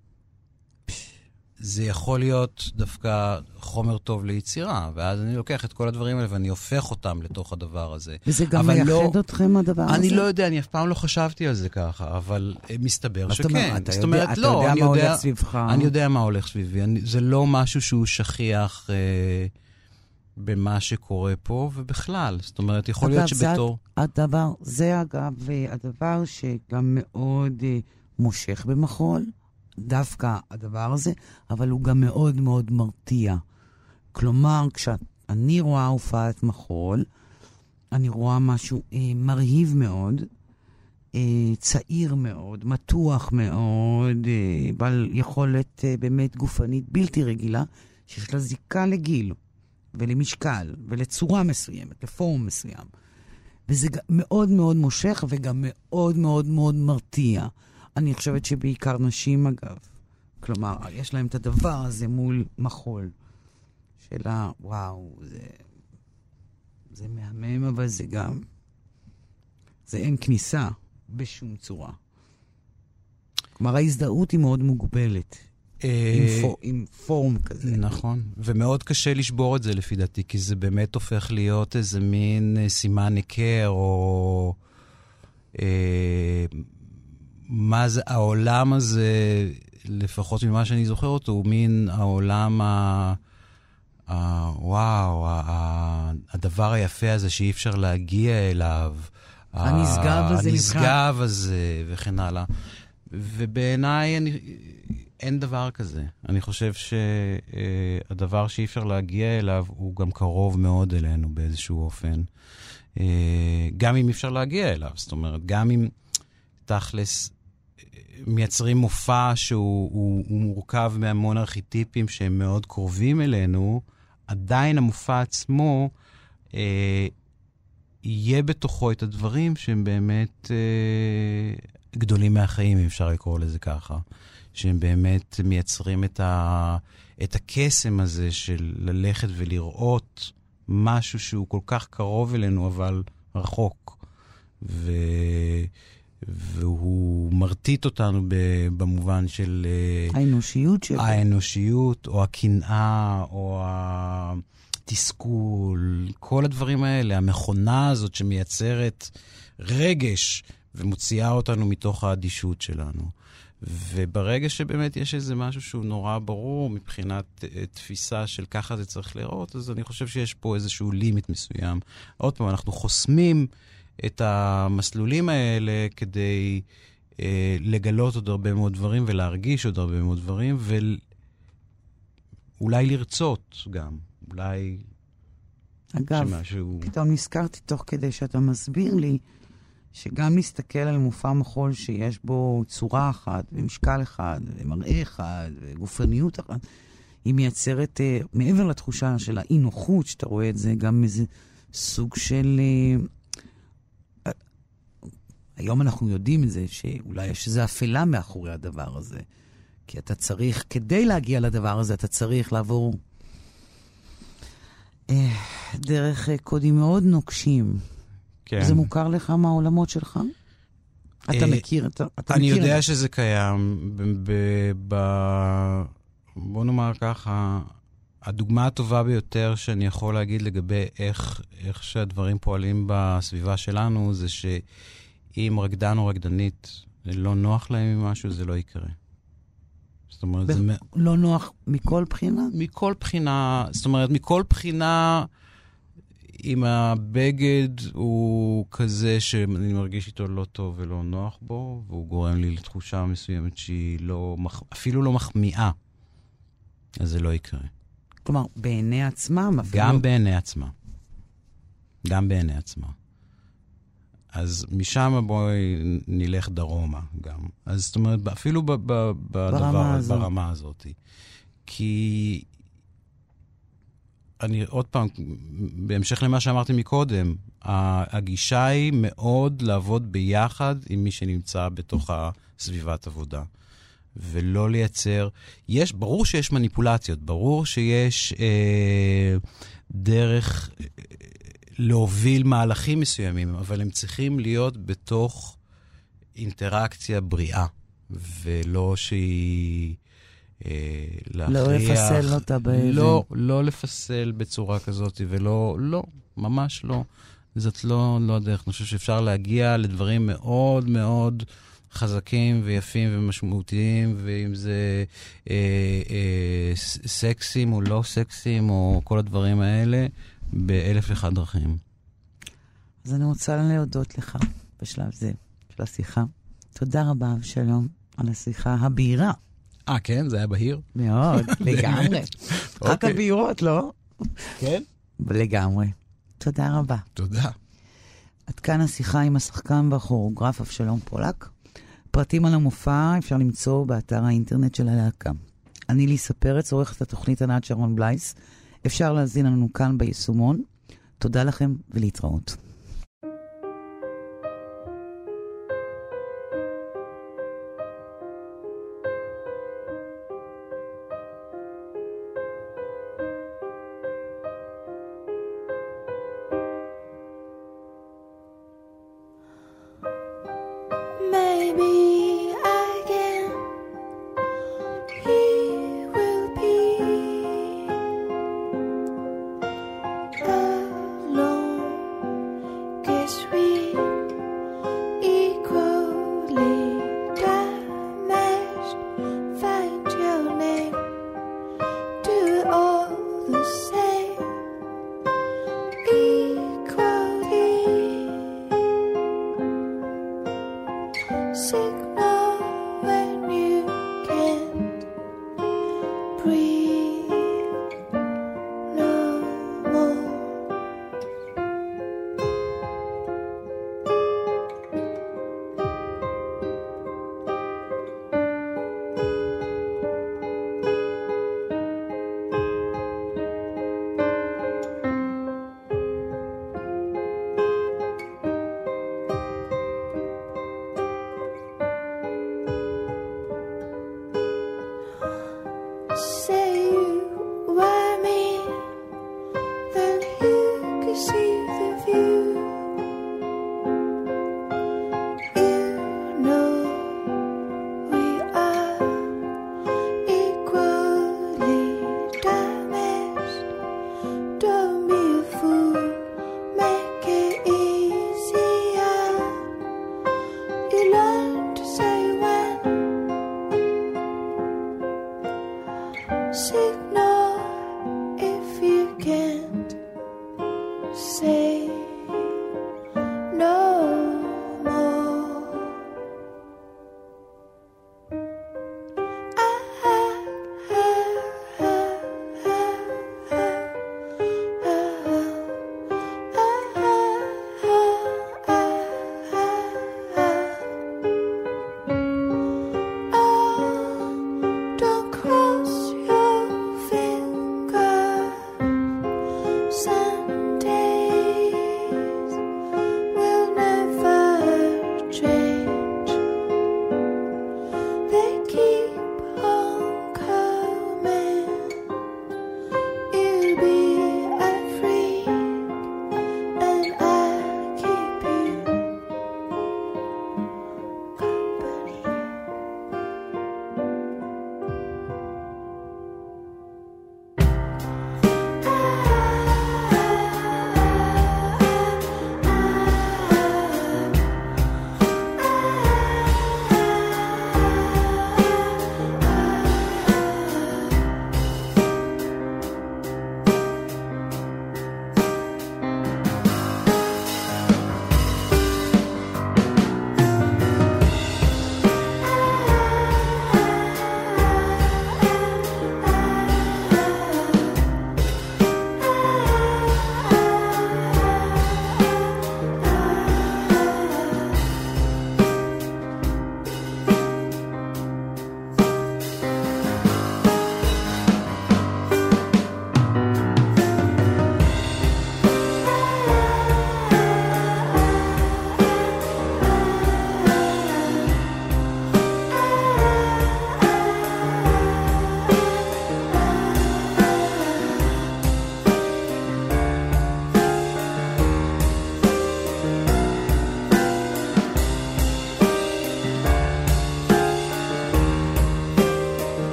זה יכול להיות דווקא חומר טוב ליצירה, ואז אני לוקח את כל הדברים האלה ואני הופך אותם לתוך הדבר הזה. וזה גם אבל מייחד לא- אתכם, הדבר הזה? אני לא יודע, אני אף פעם לא חשבתי על זה ככה, אבל אה, מסתבר? שכן. אתה זאת אומרת, אתה לא, יודע אני מה יודע- הולך סביבך. אני יודע מה הולך סביבי. אני, זה לא משהו שהוא שכיח אה, במה שקורה פה, ובכלל. זאת אומרת, יכול להיות אגב, זה שבתור... הדבר, זה אגב אה, הדבר שגם מאוד אה, מושך במחול, דווקא הדבר הזה, אבל הוא גם מאוד מאוד מרתיע. כלומר, כשאני רואה הופעת מחול, אני רואה משהו אה, מרהיב מאוד, אה, צעיר מאוד, מתוח מאוד, אה, בעל יכולת אה, באמת גופנית בלתי רגילה, שיש לה זיקה לגיל ולמשקל ולצורה מסוימת, לפורום מסוים. וזה מאוד מאוד מושך וגם מאוד מאוד מאוד מרתיע. אני חושבת שבעיקר נשים, אגב. כלומר, יש להם את הדבר הזה מול מחול. של ה... וואו, זה... זה מהמם, אבל זה גם... זה אין כניסה בשום צורה. כלומר, ההזדהות היא מאוד מוגבלת. עם, אה, פור, עם פורום כזה. נכון, ומאוד קשה לשבור את זה לפי דעתי, כי זה באמת הופך להיות איזה מין אה, סימן היכר, או... אה, מה זה, העולם הזה, לפחות ממה שאני זוכר אותו, הוא מין העולם ה... ה וואו, ה, ה, הדבר היפה הזה שאי אפשר להגיע אליו. הנשגב הזה הנשגב הזה, וכן הלאה. ובעיניי אני, אין דבר כזה. אני חושב שהדבר שאי אפשר להגיע אליו הוא גם קרוב מאוד אלינו באיזשהו אופן. אה, גם אם אי אפשר להגיע אליו, זאת אומרת, גם אם תכלס, אה, מייצרים מופע שהוא הוא, הוא מורכב מהמון ארכיטיפים שהם מאוד קרובים אלינו, עדיין המופע עצמו אה, יהיה בתוכו את הדברים שהם באמת אה, גדולים מהחיים, אם אפשר לקרוא לזה ככה. שהם באמת מייצרים את, ה, את הקסם הזה של ללכת ולראות משהו שהוא כל כך קרוב אלינו, אבל רחוק. ו... והוא מרטיט אותנו במובן של... אה, האנושיות שלו. האנושיות, או הקנאה, או התסכול, כל הדברים האלה, המכונה הזאת שמייצרת רגש ומוציאה אותנו מתוך האדישות שלנו. וברגע שבאמת יש איזה משהו שהוא נורא ברור מבחינת uh, תפיסה של ככה זה צריך להיראות, אז אני חושב שיש פה איזשהו לימיט מסוים. עוד פעם, אנחנו חוסמים את המסלולים האלה כדי uh, לגלות עוד הרבה מאוד דברים ולהרגיש עוד הרבה מאוד דברים, ואולי לרצות גם, אולי אגב, שמשהו... פתאום נזכרתי תוך כדי שאתה מסביר לי, שגם להסתכל על מופע מחול שיש בו צורה אחת, ומשקל אחד, ומראה אחד, וגופניות אחת, היא מייצרת, uh, מעבר לתחושה של האי-נוחות, שאתה רואה את זה, גם איזה סוג של... היום אנחנו יודעים את זה, שאולי יש איזו אפלה מאחורי הדבר הזה. כי אתה צריך, כדי להגיע לדבר הזה, אתה צריך לעבור uh, דרך uh, קודים מאוד נוקשים. כן. זה מוכר לך מהעולמות שלך? אתה אה, מכיר, אתה, אתה אני מכיר יודע את... שזה קיים. ב, ב, ב, בוא נאמר ככה, הדוגמה הטובה ביותר שאני יכול להגיד לגבי איך, איך שהדברים פועלים בסביבה שלנו, זה שאם רקדן או רקדנית לא נוח להם עם משהו, זה לא יקרה. זאת אומרת, ב- זה... לא נוח מכל בחינה? מכל בחינה, זאת אומרת, מכל בחינה... אם הבגד הוא כזה שאני מרגיש איתו לא טוב ולא נוח בו, והוא גורם לי לתחושה מסוימת שהיא לא, אפילו לא מחמיאה, אז זה לא יקרה. כלומר, בעיני עצמם אפילו... גם בעיני עצמם. גם בעיני עצמם. אז משם בואי נלך דרומה גם. אז זאת אומרת, אפילו בדבר, ברמה, הזאת. ברמה הזאת. כי אני עוד פעם, בהמשך למה שאמרתי מקודם, הגישה היא מאוד לעבוד ביחד עם מי שנמצא בתוך הסביבת עבודה. ולא לייצר, יש, ברור שיש מניפולציות, ברור שיש אה, דרך להוביל מהלכים מסוימים, אבל הם צריכים להיות בתוך אינטראקציה בריאה, ולא שהיא... אה, להכריח... לא לפסל אותה באבן. לא, לא לפסל בצורה כזאת, ולא, לא, ממש לא. זאת לא, לא הדרך. אני חושב שאפשר להגיע לדברים מאוד מאוד חזקים ויפים ומשמעותיים, ואם זה אה, אה, סקסים או לא סקסים, או כל הדברים האלה, באלף ואחד דרכים. אז אני רוצה להודות לך בשלב זה של השיחה. תודה רבה, שלום, על השיחה הבהירה. אה, כן? זה היה בהיר? מאוד, לגמרי. רק אוקיי. הבהירות, לא? כן? לגמרי. תודה רבה. תודה. עד כאן השיחה עם השחקן והכוריאוגרף אבשלום פולק. פרטים על המופע אפשר למצוא באתר האינטרנט של הלהקה. אני ליסה פרץ, עורכת התוכנית ענת שרון בלייס. אפשר להזין לנו כאן ביישומון. תודה לכם ולהתראות.